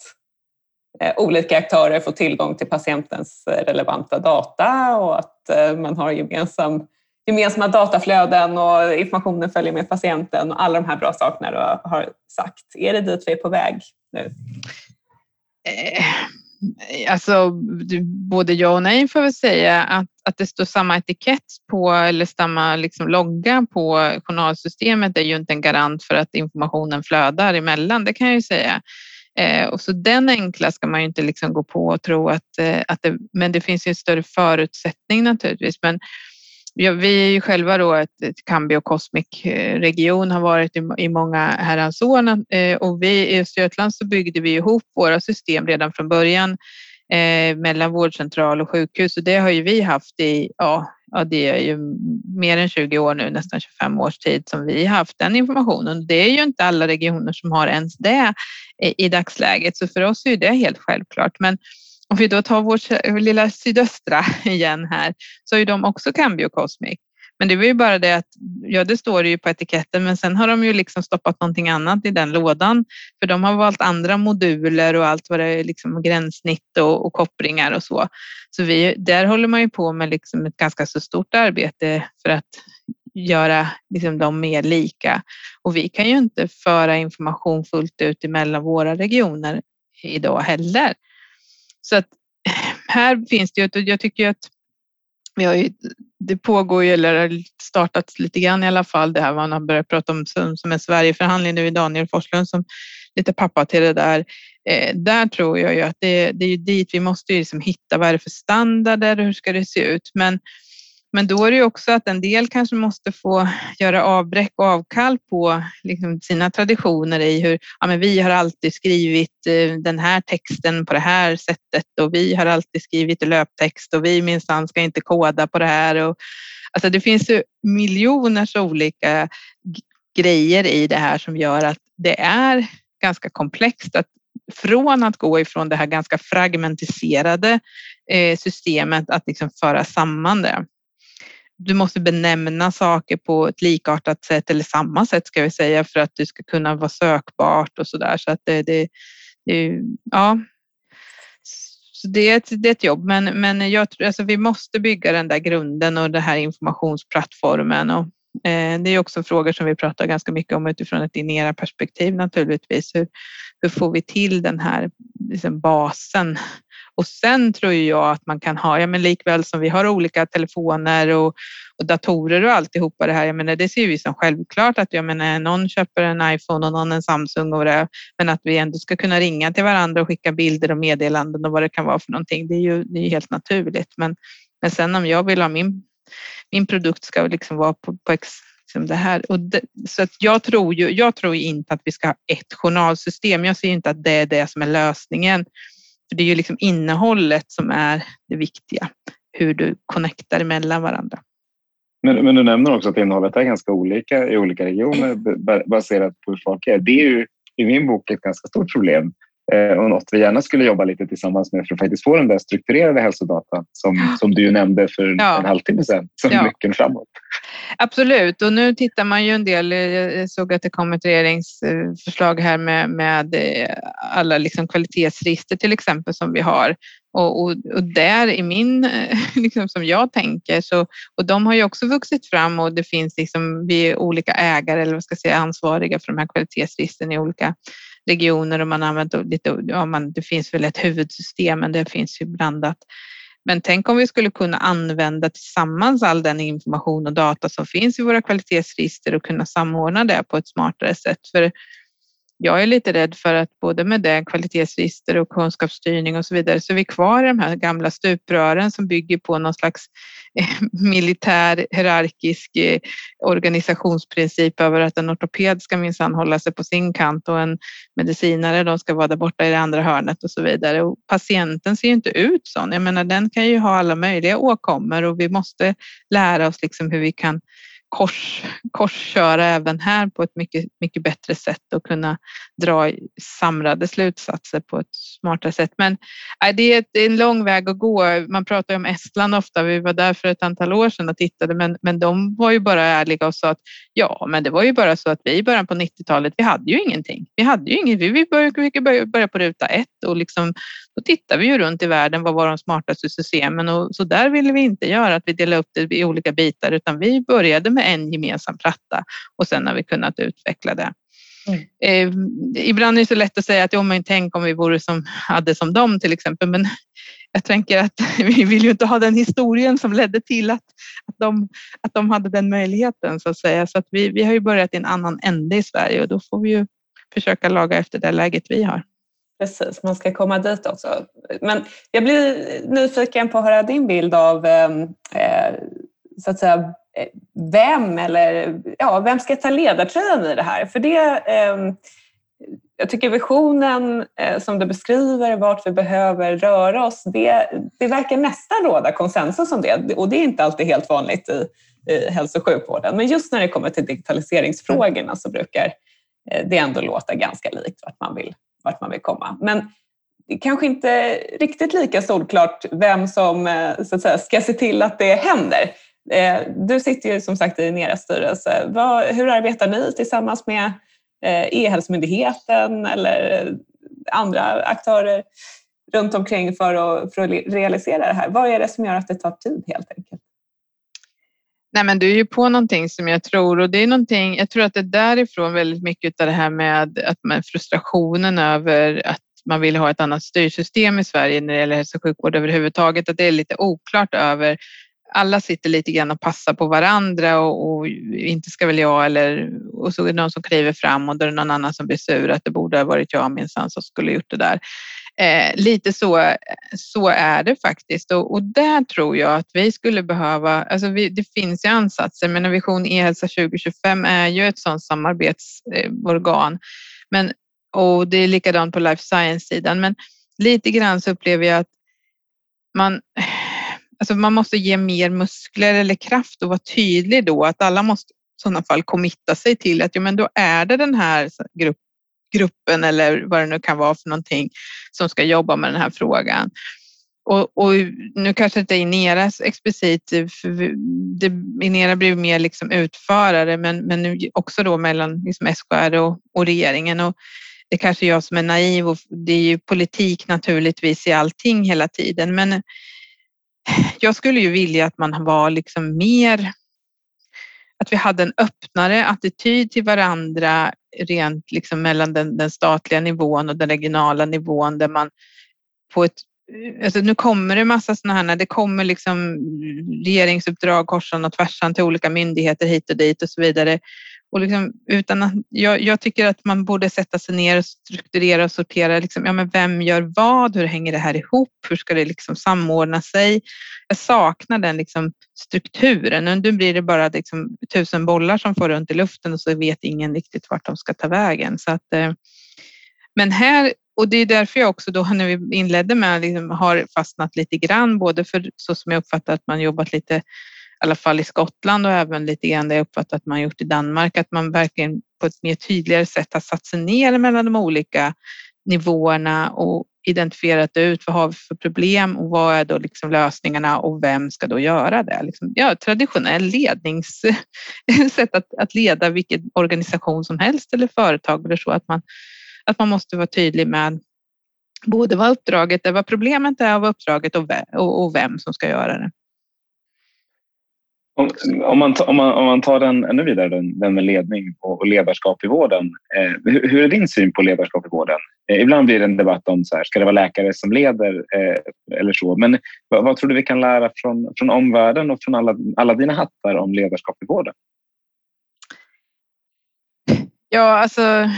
olika aktörer får tillgång till patientens relevanta data och att man har gemensam, gemensamma dataflöden och informationen följer med patienten och alla de här bra sakerna du har sagt. Är det dit vi är på väg nu? Eh, alltså, både ja och nej får vi säga. Att, att det står samma etikett på eller samma liksom logga på journalsystemet är ju inte en garant för att informationen flödar emellan, det kan jag ju säga. Eh, och så den enkla ska man ju inte liksom gå på och tro att, eh, att det, men det finns ju en större förutsättning naturligtvis. Men Ja, vi är ju själva då ett, ett Cambio Cosmic-region, eh, har varit i, i många herrans år eh, och vi i Östergötland så byggde vi ihop våra system redan från början eh, mellan vårdcentral och sjukhus och det har ju vi haft i, ja, ja, det är ju mer än 20 år nu, nästan 25 års tid som vi har haft den informationen. Det är ju inte alla regioner som har ens det i, i dagsläget, så för oss är det helt självklart. Men om vi då tar vårt eh, lilla sydöstra igen här, så har ju de också Cambio Cosmic. Men det var ju bara det att, ja det står det ju på etiketten, men sen har de ju liksom stoppat någonting annat i den lådan. För de har valt andra moduler och allt vad det är, liksom gränssnitt och, och kopplingar och så. Så vi, där håller man ju på med liksom ett ganska så stort arbete för att göra liksom dem mer lika. Och vi kan ju inte föra information fullt ut emellan våra regioner idag heller. Så att eh, här finns det ju, jag tycker att vi har ju, det pågår ju, eller har startats lite grann i alla fall, det här man har börjat prata om som, som en Sverigeförhandling nu i Daniel Forslund som lite pappa till det där. Eh, där tror jag ju att det, det är dit vi måste ju liksom hitta vad är det för standarder, hur ska det se ut? Men men då är det ju också att en del kanske måste få göra avbräck och avkall på liksom sina traditioner i hur ja, men vi har alltid skrivit eh, den här texten på det här sättet och vi har alltid skrivit löptext och vi minsann ska inte koda på det här. Och, alltså det finns ju miljoners olika grejer i det här som gör att det är ganska komplext att från att gå ifrån det här ganska fragmentiserade eh, systemet att liksom föra samman det. Du måste benämna saker på ett likartat sätt eller samma sätt ska vi säga för att det ska kunna vara sökbart och så där. Så att det, det, det ja. Så det, är ett, det är ett jobb, men, men jag tror, alltså vi måste bygga den där grunden och den här informationsplattformen och Eh, det är också frågor som vi pratar ganska mycket om utifrån ett Inera-perspektiv naturligtvis. Hur, hur får vi till den här liksom basen? Och sen tror jag att man kan ha, ja men likväl som vi har olika telefoner och, och datorer och alltihopa det här, jag menar det ser vi som självklart att jag menar någon köper en iPhone och någon en Samsung och det, men att vi ändå ska kunna ringa till varandra och skicka bilder och meddelanden och vad det kan vara för någonting, det är ju det är helt naturligt. Men, men sen om jag vill ha min min produkt ska liksom vara på, på liksom det här. Och det, så att jag, tror ju, jag tror inte att vi ska ha ett journalsystem. Jag ser inte att det är det som är lösningen. För Det är ju liksom innehållet som är det viktiga, hur du connectar mellan varandra. Men, men du nämner också att innehållet är ganska olika i olika regioner baserat på hur folk är. Det är ju i min bok ett ganska stort problem Eh, och något vi gärna skulle jobba lite tillsammans med för att faktiskt få den där strukturerade hälsodata som, som du nämnde för ja. en halvtimme sedan som ja. nyckeln framåt. Absolut, och nu tittar man ju en del. Eh, jag såg att det kom ett regeringsförslag här med, med eh, alla liksom kvalitetsregister till exempel som vi har. Och, och, och, där i min, eh, liksom som jag tänker, så, och de har ju också vuxit fram och det finns liksom, vi är olika ägare eller vad ska jag säga, ansvariga för de här kvalitetsregistren i olika regioner och man använder lite, ja, man, det finns väl ett huvudsystem, men det finns ju blandat. Men tänk om vi skulle kunna använda tillsammans all den information och data som finns i våra kvalitetsregister och kunna samordna det på ett smartare sätt. För jag är lite rädd för att både med det kvalitetsregister och kunskapsstyrning och så vidare så är vi kvar i de här gamla stuprören som bygger på någon slags eh, militär hierarkisk eh, organisationsprincip över att en ortoped ska minsann hålla sig på sin kant och en medicinare de ska vara där borta i det andra hörnet och så vidare. Och patienten ser ju inte ut så. Jag menar, den kan ju ha alla möjliga åkommor och vi måste lära oss liksom hur vi kan kors, korsköra även här på ett mycket, mycket bättre sätt och kunna dra samlade slutsatser på ett smartare sätt. Men äh, nej, det, är en lång väg att gå. Man pratar om Estland ofta. Vi var där för ett antal år sedan och tittade, men, men de var ju bara ärliga och sa att ja, men det var ju bara så att vi i början på 90-talet, vi hade ju ingenting. Vi hade ju inget. Vi började, börja på ruta ett och liksom, då tittar vi ju runt i världen. Vad var de smartaste systemen? Och så där ville vi inte göra, att vi delade upp det i olika bitar, utan vi började med en gemensam platta och sen har vi kunnat utveckla det. Mm. Eh, ibland är det så lätt att säga att jo, men tänk om vi vore som, hade som dem till exempel, men jag tänker att vi vill ju inte ha den historien som ledde till att, att, de, att de hade den möjligheten så att säga. Så att vi, vi har ju börjat i en annan ände i Sverige och då får vi ju försöka laga efter det läget vi har. Precis, man ska komma dit också. Men jag blir nyfiken på att höra din bild av ehm, eh, så att säga, eh, vem eller ja, vem ska ta ledartröjan i det här? För det, eh, jag tycker visionen eh, som du beskriver, vart vi behöver röra oss, det, det verkar nästan råda konsensus om det och det är inte alltid helt vanligt i, i hälso och sjukvården. Men just när det kommer till digitaliseringsfrågorna så brukar eh, det ändå låta ganska likt vart man vill, vart man vill komma. Men kanske inte riktigt lika solklart vem som eh, så att säga, ska se till att det händer. Eh, du sitter ju som sagt i Neras styrelse. Hur arbetar ni tillsammans med eh, E-hälsomyndigheten eller andra aktörer runt omkring för att, för att realisera det här? Vad är det som gör att det tar tid helt enkelt? Nej, men du är ju på någonting som jag tror och det är någonting. Jag tror att det är därifrån väldigt mycket av det här med att man frustrationen över att man vill ha ett annat styrsystem i Sverige när det gäller hälso och sjukvård överhuvudtaget, att det är lite oklart över alla sitter lite grann och passar på varandra och, och, inte ska väl jag eller och så är det någon som kliver fram och då är det någon annan som blir sur att det borde ha varit jag minsann som skulle gjort det där. Eh, lite så, så är det faktiskt och, och där tror jag att vi skulle behöva, alltså vi, det finns ju ansatser men Vision e-hälsa 2025 är ju ett sådant samarbetsorgan. Eh, men, och det är likadant på life science-sidan men lite grann så upplever jag att man, alltså man måste ge mer muskler eller kraft och vara tydlig då att alla måste i sådana fall committa sig till att ja, men då är det den här gruppen gruppen eller vad det nu kan vara för någonting som ska jobba med den här frågan. Och, och nu kanske inte Ineras explicit, för det, Inera blir mer liksom utförare, men, men nu också då mellan liksom SKR och, och regeringen. Och det kanske är jag som är naiv och det är ju politik naturligtvis i allting hela tiden, men jag skulle ju vilja att man var liksom mer att vi hade en öppnare attityd till varandra rent liksom mellan den, den statliga nivån och den regionala nivån där man på ett Alltså nu kommer det massa sådana här, det kommer liksom regeringsuppdrag korsan och tvärsan till olika myndigheter hit och dit och så vidare. Och liksom, utan att, jag, jag, tycker att man borde sätta sig ner och strukturera och sortera. Liksom, ja, men vem gör vad? Hur hänger det här ihop? Hur ska det liksom samordna sig? Jag saknar den liksom strukturen. Nu blir det bara liksom tusen bollar som får runt i luften och så vet ingen riktigt vart de ska ta vägen. Så att, eh, men här, och det är därför jag också då när vi inledde med liksom, har fastnat lite grann, både för så som jag uppfattar att man jobbat lite i alla fall i Skottland och även lite grann det jag uppfattat att man gjort i Danmark, att man verkligen på ett mer tydligare sätt har satt sig ner mellan de olika nivåerna och identifierat ut vad har vi för problem och vad är då liksom lösningarna och vem ska då göra det? Liksom, ja, traditionell ledningssätt att, att leda vilken organisation som helst eller företag eller så att man, att man måste vara tydlig med både vad uppdraget är, vad problemet är, vad uppdraget och, och vem som ska göra det. Om, om, man, om, man, om man tar den ännu vidare, den, den med ledning och, och ledarskap i vården. Eh, hur, hur, är din syn på ledarskap i vården? Eh, ibland blir det en debatt om så här, ska det vara läkare som leder eh, eller så. Men vad, vad, tror du vi kan lära från, från omvärlden och från alla, alla dina hattar om ledarskap i vården? Ja, alltså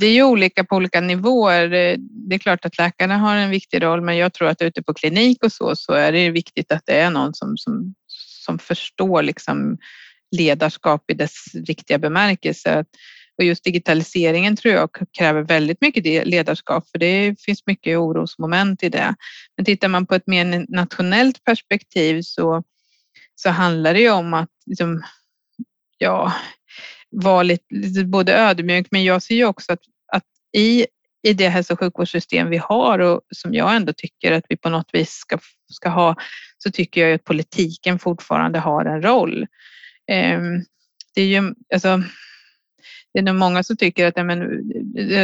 det är ju olika på olika nivåer. Det är klart att läkarna har en viktig roll, men jag tror att ute på klinik och så, så är det viktigt att det är någon som, som som förstår liksom ledarskap i dess riktiga bemärkelse. Och just digitaliseringen tror jag kräver väldigt mycket ledarskap för det finns mycket orosmoment i det. Men tittar man på ett mer nationellt perspektiv så, så handlar det ju om att liksom, ja, vara lite, både ödmjuk men jag ser ju också att, att i, i det hälso och sjukvårdssystem vi har och som jag ändå tycker att vi på något vis ska, ska ha så tycker jag att politiken fortfarande har en roll. Ehm, det är ju, alltså, det är nog många som tycker att, men,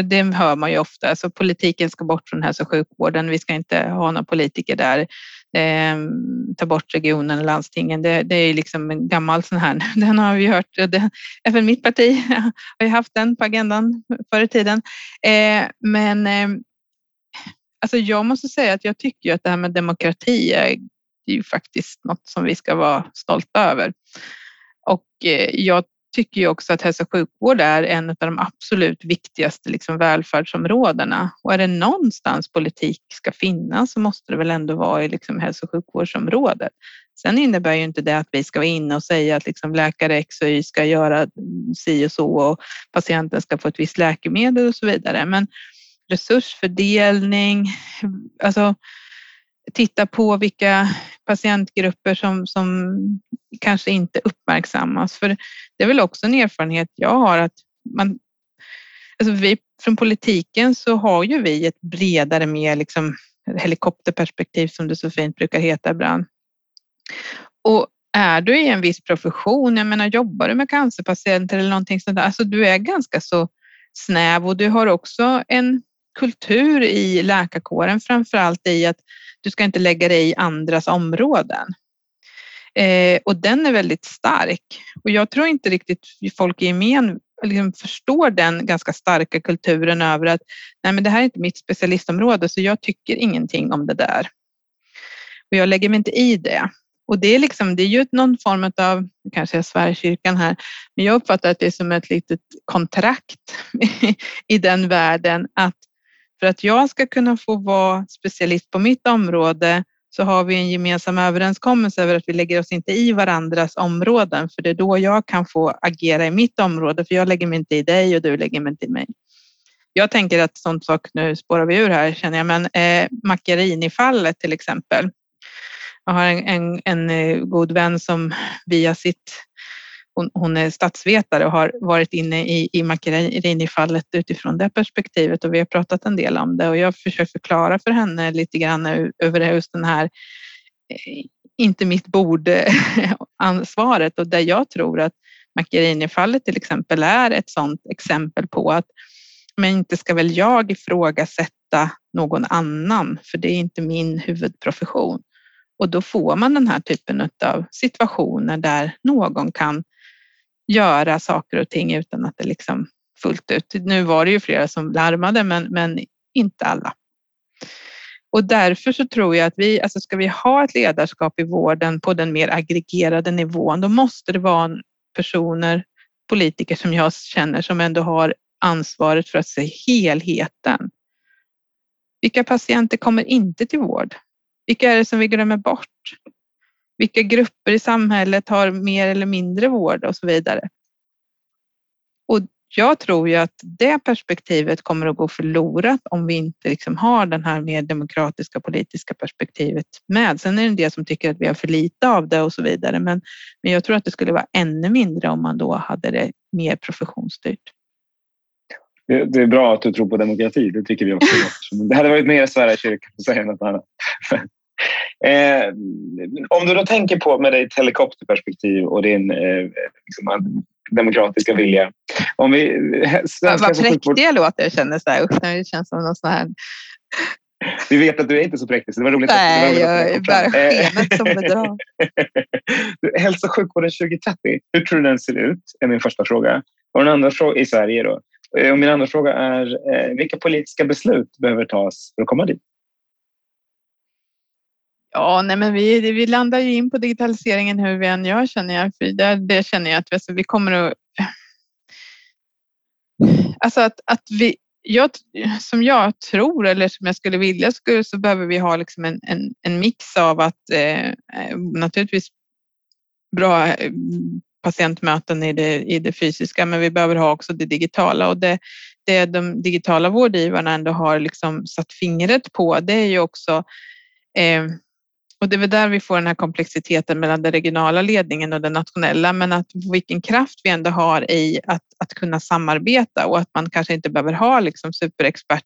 det hör man ju ofta, alltså politiken ska bort från hälso och sjukvården, vi ska inte ha några politiker där, eh, ta bort regionen och landstingen. Det, det är liksom en gammal sån här, den har vi hört, det, även mitt parti har ju haft den på agendan förr i tiden. Eh, men eh, alltså jag måste säga att jag tycker att det här med demokrati är är ju faktiskt något som vi ska vara stolta över. Och eh, jag tycker ju också att hälso och sjukvård är en av de absolut viktigaste liksom välfärdsområdena. Och är det någonstans politik ska finnas så måste det väl ändå vara i liksom hälso och sjukvårdsområdet. Sen innebär ju inte det att vi ska vara inne och säga att liksom läkare X och Y ska göra si och så och patienten ska få ett visst läkemedel och så vidare. Men resursfördelning, alltså titta på vilka patientgrupper som, som kanske inte uppmärksammas. För det är väl också en erfarenhet jag har att man, alltså vi, från politiken så har ju vi ett bredare, mer liksom helikopterperspektiv som det så fint brukar heta ibland. Och är du i en viss profession, jag menar jobbar du med cancerpatienter eller någonting sånt där, alltså du är ganska så snäv och du har också en kultur i läkarkåren, framför allt i att du ska inte lägga dig i andras områden. Eh, och den är väldigt stark och jag tror inte riktigt folk i gemen liksom förstår den ganska starka kulturen över att nej, men det här är inte mitt specialistområde så jag tycker ingenting om det där. Och jag lägger mig inte i det. Och det är, liksom, det är ju någon form av, kanske jag svär kyrkan här, men jag uppfattar att det är som ett litet kontrakt i den världen att för att jag ska kunna få vara specialist på mitt område så har vi en gemensam överenskommelse över att vi lägger oss inte i varandras områden, för det är då jag kan få agera i mitt område, för jag lägger mig inte i dig och du lägger mig inte i mig. Jag tänker att sånt sak, nu spårar vi ur här känner jag, men eh, Macchiarini-fallet till exempel. Jag har en, en, en eh, god vän som via sitt hon, hon, är statsvetare och har varit inne i, i Macchiarini-fallet utifrån det perspektivet och vi har pratat en del om det och jag försöker förklara för henne lite grann över just den här eh, inte mitt bord ansvaret och där jag tror att Macchiarini-fallet till exempel är ett sådant exempel på att men inte ska väl jag ifrågasätta någon annan, för det är inte min huvudprofession. Och då får man den här typen av situationer där någon kan göra saker och ting utan att det liksom fullt ut. Nu var det ju flera som larmade, men, men inte alla. Och därför så tror jag att vi, alltså ska vi ha ett ledarskap i vården på den mer aggregerade nivån, då måste det vara personer, politiker som jag känner som ändå har ansvaret för att se helheten. Vilka patienter kommer inte till vård? Vilka är det som vi glömmer bort? Vilka grupper i samhället har mer eller mindre vård och så vidare. Och jag tror ju att det perspektivet kommer att gå förlorat om vi inte liksom har den här mer demokratiska politiska perspektivet med. Sen är det en del som tycker att vi har för lite av det och så vidare, men, men jag tror att det skulle vara ännu mindre om man då hade det mer professionsstyrt. Det är bra att du tror på demokrati, det tycker vi också. Det hade varit mer Sverige kyrkan att säga något annat. Eh, om du då tänker på med ditt helikopterperspektiv och din eh, liksom, demokratiska vilja. Om vi, Vad präktig jag låter, jag känner så här. Usch, det känns som någon sån här... Vi vet att du är inte så präktig, så det var roligt Nej, att, jag är bara skenet som bedrar. Hälso och sjukvården 2030, hur tror du den ser ut? är min första fråga. Och den andra frågan i Sverige då. Eh, och min andra fråga är, eh, vilka politiska beslut behöver tas för att komma dit? Ja, nej, men vi, vi landar ju in på digitaliseringen hur vi än gör känner jag. För det, det känner jag att vi, alltså, vi kommer att... Alltså att, att vi, jag, som jag tror eller som jag skulle vilja skulle, så behöver vi ha liksom en, en, en mix av att eh, eh naturligtvis bra eh, patientmöten i det, i det fysiska, men vi behöver ha också det digitala och det, det de digitala vårdgivarna ändå har liksom satt fingret på, det är ju också eh, och det är väl där vi får den här komplexiteten mellan den regionala ledningen och den nationella, men att vilken kraft vi ändå har i att, att kunna samarbeta och att man kanske inte behöver ha liksom superexpert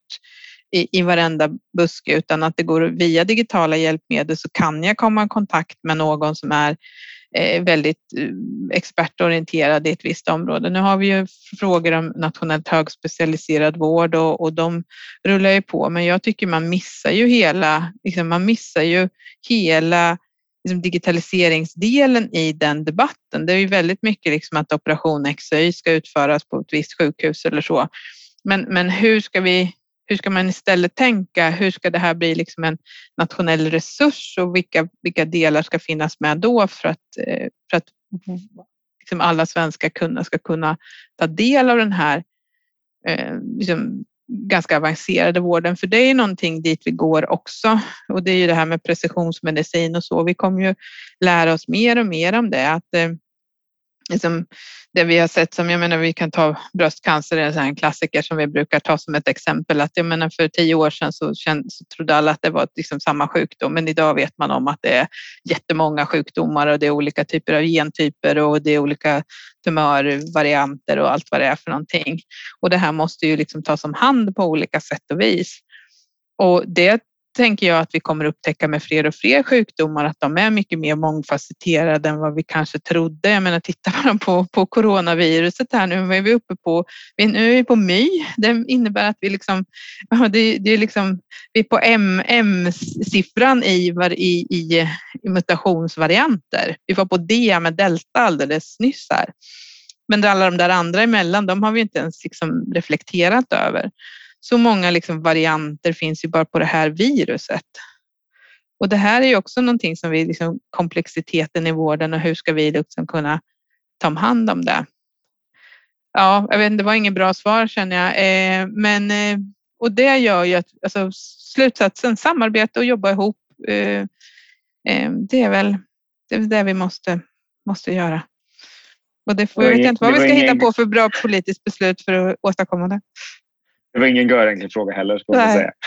i, i varenda buske utan att det går via digitala hjälpmedel så kan jag komma i kontakt med någon som är Eh, väldigt eh, expertorienterad i ett visst område. Nu har vi ju frågor om nationellt högspecialiserad vård och, och de rullar ju på, men jag tycker man missar ju hela, liksom man missar ju hela liksom digitaliseringsdelen i den debatten. Det är ju väldigt mycket liksom att operation XY ska utföras på ett visst sjukhus eller så. Men, men hur ska vi hur ska man istället tänka? Hur ska det här bli liksom en nationell resurs och vilka, vilka delar ska finnas med då för att, eh, för att liksom alla svenska kunder ska kunna ta del av den här eh, liksom ganska avancerade vården? För det är någonting dit vi går också och det är ju det här med precisionsmedicin och så. Vi kommer ju lära oss mer och mer om det. Att, eh, liksom, det vi har sett som, jag menar vi kan ta bröstcancer, det är en klassiker som vi brukar ta som ett exempel, att jag menar för tio år sedan så, känd, så trodde alla att det var liksom samma sjukdom, men idag vet man om att det är jättemånga sjukdomar och det är olika typer av gentyper och det är olika tumörvarianter och allt vad det är för någonting. Och det här måste ju liksom tas om hand på olika sätt och vis. Och det tänker jag att vi kommer upptäcka med fler och fler sjukdomar att de är mycket mer mångfacetterade än vad vi kanske trodde. Jag menar, tittar man på, på coronaviruset här nu, är vi uppe på, nu är vi på my. Det innebär att vi liksom, det, det är liksom, vi är på M-siffran i, i, i, i mutationsvarianter. Vi var på D med delta alldeles nyss här. Men alla de där andra emellan, de har vi inte ens liksom reflekterat över så många liksom varianter finns ju bara på det här viruset. Och det här är ju också någonting som vi, liksom, komplexiteten i vården och hur ska vi liksom kunna ta hand om det? Ja, jag vet, det var inget bra svar känner jag, eh, men eh, och det gör ju att alltså, slutsatsen, samarbete och jobba ihop, eh, eh, det är väl det, är det vi måste, måste göra. Och det, får, jag vet inte vad vi ska hitta på för bra politiskt beslut för att åstadkomma det. Det var ingen görenkel fråga heller, ska man säga.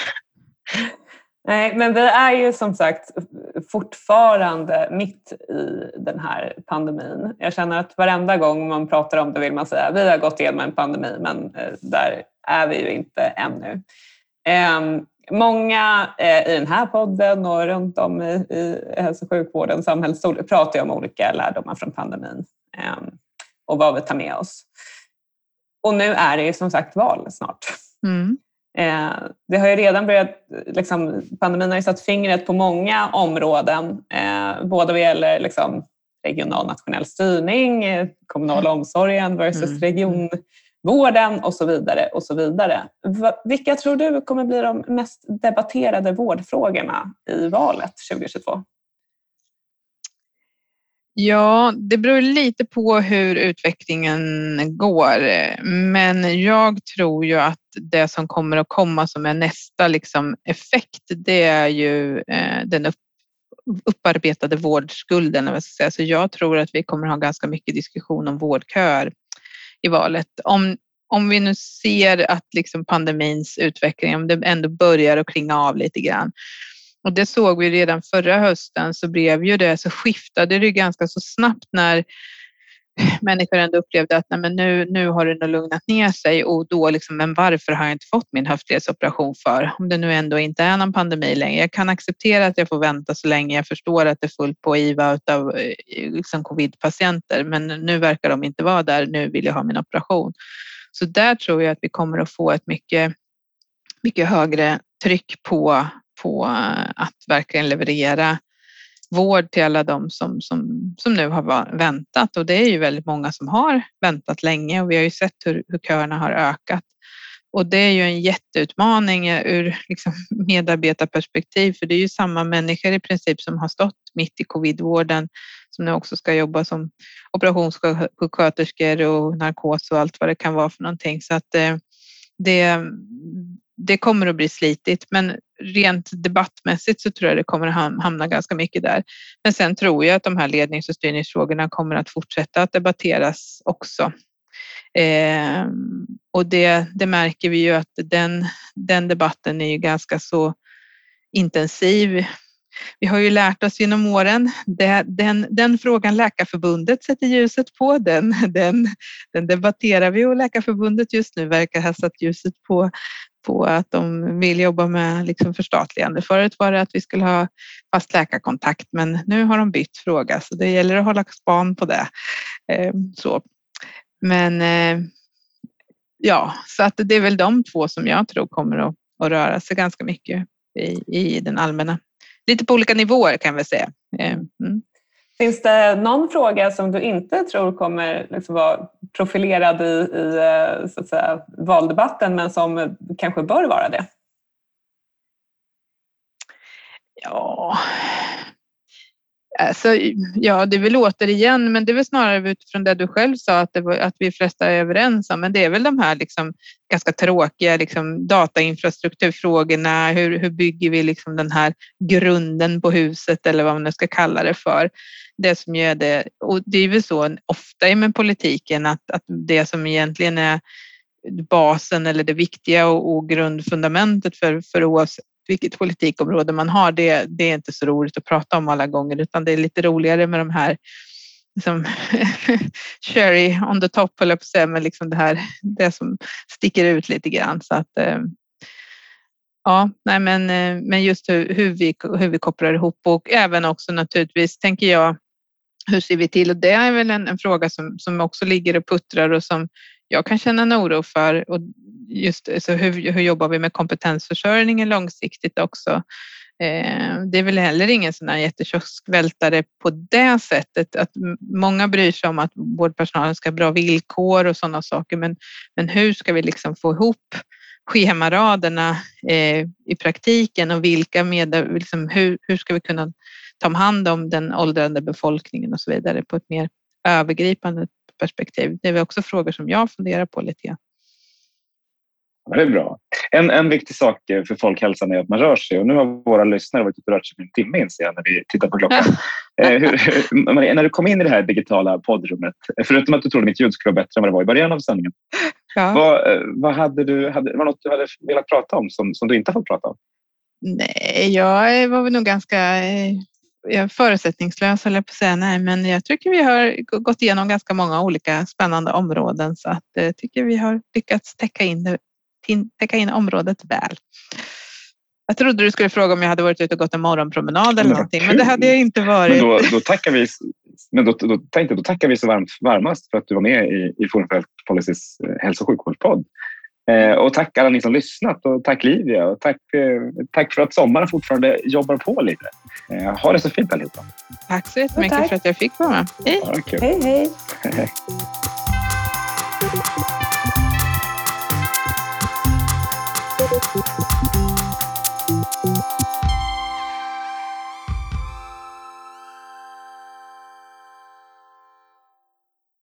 Nej, men vi är ju som sagt fortfarande mitt i den här pandemin. Jag känner att varenda gång man pratar om det vill man säga vi har gått igenom en pandemi, men eh, där är vi ju inte ännu. Ehm, många eh, i den här podden och runt om i, hälso och sjukvården, samhället, pratar om olika lärdomar från pandemin ehm, och vad vi tar med oss. Och nu är det ju som sagt val snart. Mm. Eh, det har ju redan börjat, liksom, pandemin har ju satt fingret på många områden, eh, både vad gäller liksom, regional nationell styrning, eh, kommunala omsorgen versus mm. regionvården och så vidare. och så vidare. Vilka tror du kommer bli de mest debatterade vårdfrågorna i valet 2022? Ja, det beror lite på hur utvecklingen går, men jag tror ju att det som kommer att komma som är nästa liksom effekt, det är ju eh, den upp, upparbetade vårdskulden. Så jag tror att vi kommer att ha ganska mycket diskussion om vårdköer i valet. Om, om vi nu ser att liksom pandemins utveckling, om det ändå börjar att klinga av lite grann, och det såg vi redan förra hösten så blev ju det, så skiftade det ganska så snabbt när människor ändå upplevde att nej, men nu, nu har det nog lugnat ner sig och då liksom, men varför har jag inte fått min höftledsoperation för? Om det nu ändå inte är någon pandemi längre. Jag kan acceptera att jag får vänta så länge jag förstår att det är fullt på IVA av eh, liksom covid-patienter, men nu verkar de inte vara där. Nu vill jag ha min operation. Så där tror jag att vi kommer att få ett mycket, mycket högre tryck på på att verkligen leverera vård till alla de som, som, som nu har väntat och det är ju väldigt många som har väntat länge och vi har ju sett hur, hur köerna har ökat. Och det är ju en jätteutmaning ur liksom medarbetarperspektiv för det är ju samma människor i princip som har stått mitt i covidvården som nu också ska jobba som operationssjuksköterskor och narkos och allt vad det kan vara för någonting. Så att eh, det, det, kommer att bli slitigt, men rent debattmässigt så tror jag det kommer att hamna ganska mycket där. Men sen tror jag att de här lednings och styrningsfrågorna kommer att fortsätta att debatteras också. Eh, och det, det, märker vi ju att den, den debatten är ju ganska så intensiv. Vi har ju lärt oss genom åren, det, den, den frågan Läkarförbundet sätter ljuset på, den, den, den debatterar vi och Läkarförbundet just nu verkar ha satt ljuset på, på att de vill jobba med liksom förstatligande. Förut var det att vi skulle ha fast läkarkontakt, men nu har de bytt fråga så det gäller att hålla span på det. Ehm, så. Men eh, ja, så att det är väl de två som jag tror kommer att, att röra sig ganska mycket i, i den allmänna. Lite på olika nivåer kan vi säga. Ehm, mm. Finns det någon fråga som du inte tror kommer liksom vara profilerad i, i eh, så att säga, valdebatten men som kanske bör vara det? Ja, Alltså, ja, det är väl återigen, men det är väl snarare utifrån det du själv sa att, det var, att vi flesta är överens om. Men det är väl de här liksom ganska tråkiga liksom datainfrastrukturfrågorna. Hur, hur bygger vi liksom den här grunden på huset eller vad man nu ska kalla det för? Det som gör det, och det är väl så ofta med politiken att, att det som egentligen är basen eller det viktiga och, och grundfundamentet för, för oavsett vilket politikområde man har, det, det är inte så roligt att prata om alla gånger utan det är lite roligare med de här liksom, cherry on the top, eller på att säga, men liksom det här det som sticker ut lite grann. Så att, eh, ja, nej, men, eh, men just hur, hur, vi, hur vi kopplar ihop och även också naturligtvis tänker jag hur ser vi till? Och det är väl en, en fråga som, som också ligger och puttrar och som jag kan känna en oro för. Och just så hur, hur jobbar vi med kompetensförsörjningen långsiktigt också? Eh, det är väl heller ingen sån här jättekioskvältare på det sättet. Att många bryr sig om att vårdpersonalen ska ha bra villkor och sådana saker, men, men hur ska vi liksom få ihop schemaraderna eh, i praktiken och vilka med, liksom, hur, hur ska vi kunna ta hand om den åldrande befolkningen och så vidare på ett mer övergripande perspektiv. Det är också frågor som jag funderar på lite grann. Det är bra. En, en viktig sak för folkhälsan är att man rör sig och nu har våra lyssnare varit ute och rört sig en timme inser jag när vi tittar på klockan. eh, hur, Maria, när du kom in i det här digitala poddrummet, förutom att du trodde mitt ljud skulle vara bättre än vad det var i början av sändningen, ja. vad, eh, vad hade du, hade, var något du hade velat prata om som, som du inte fått prata om? Nej, jag var väl nog ganska eh, förutsättningslös, höll jag på att säga. Nej, men jag tycker vi har gått igenom ganska många olika spännande områden så att jag eh, tycker vi har lyckats täcka in, täcka in området väl. Jag trodde du skulle fråga om jag hade varit ute och gått en morgonpromenad eller någonting, men det hade jag inte varit. Men då, då tackar vi, men då, då, tänkte, då tackar vi så varmt, varmast för att du var med i, i Forum för Health eh, hälso och sjukvårdspodd. Eh, och tack alla ni som lyssnat och tack Livia och tack, eh, tack för att sommaren fortfarande jobbar på lite. Eh, ha det så fint allihopa. Tack så jättemycket för att jag fick vara med. Hej. Ja, hej. hej.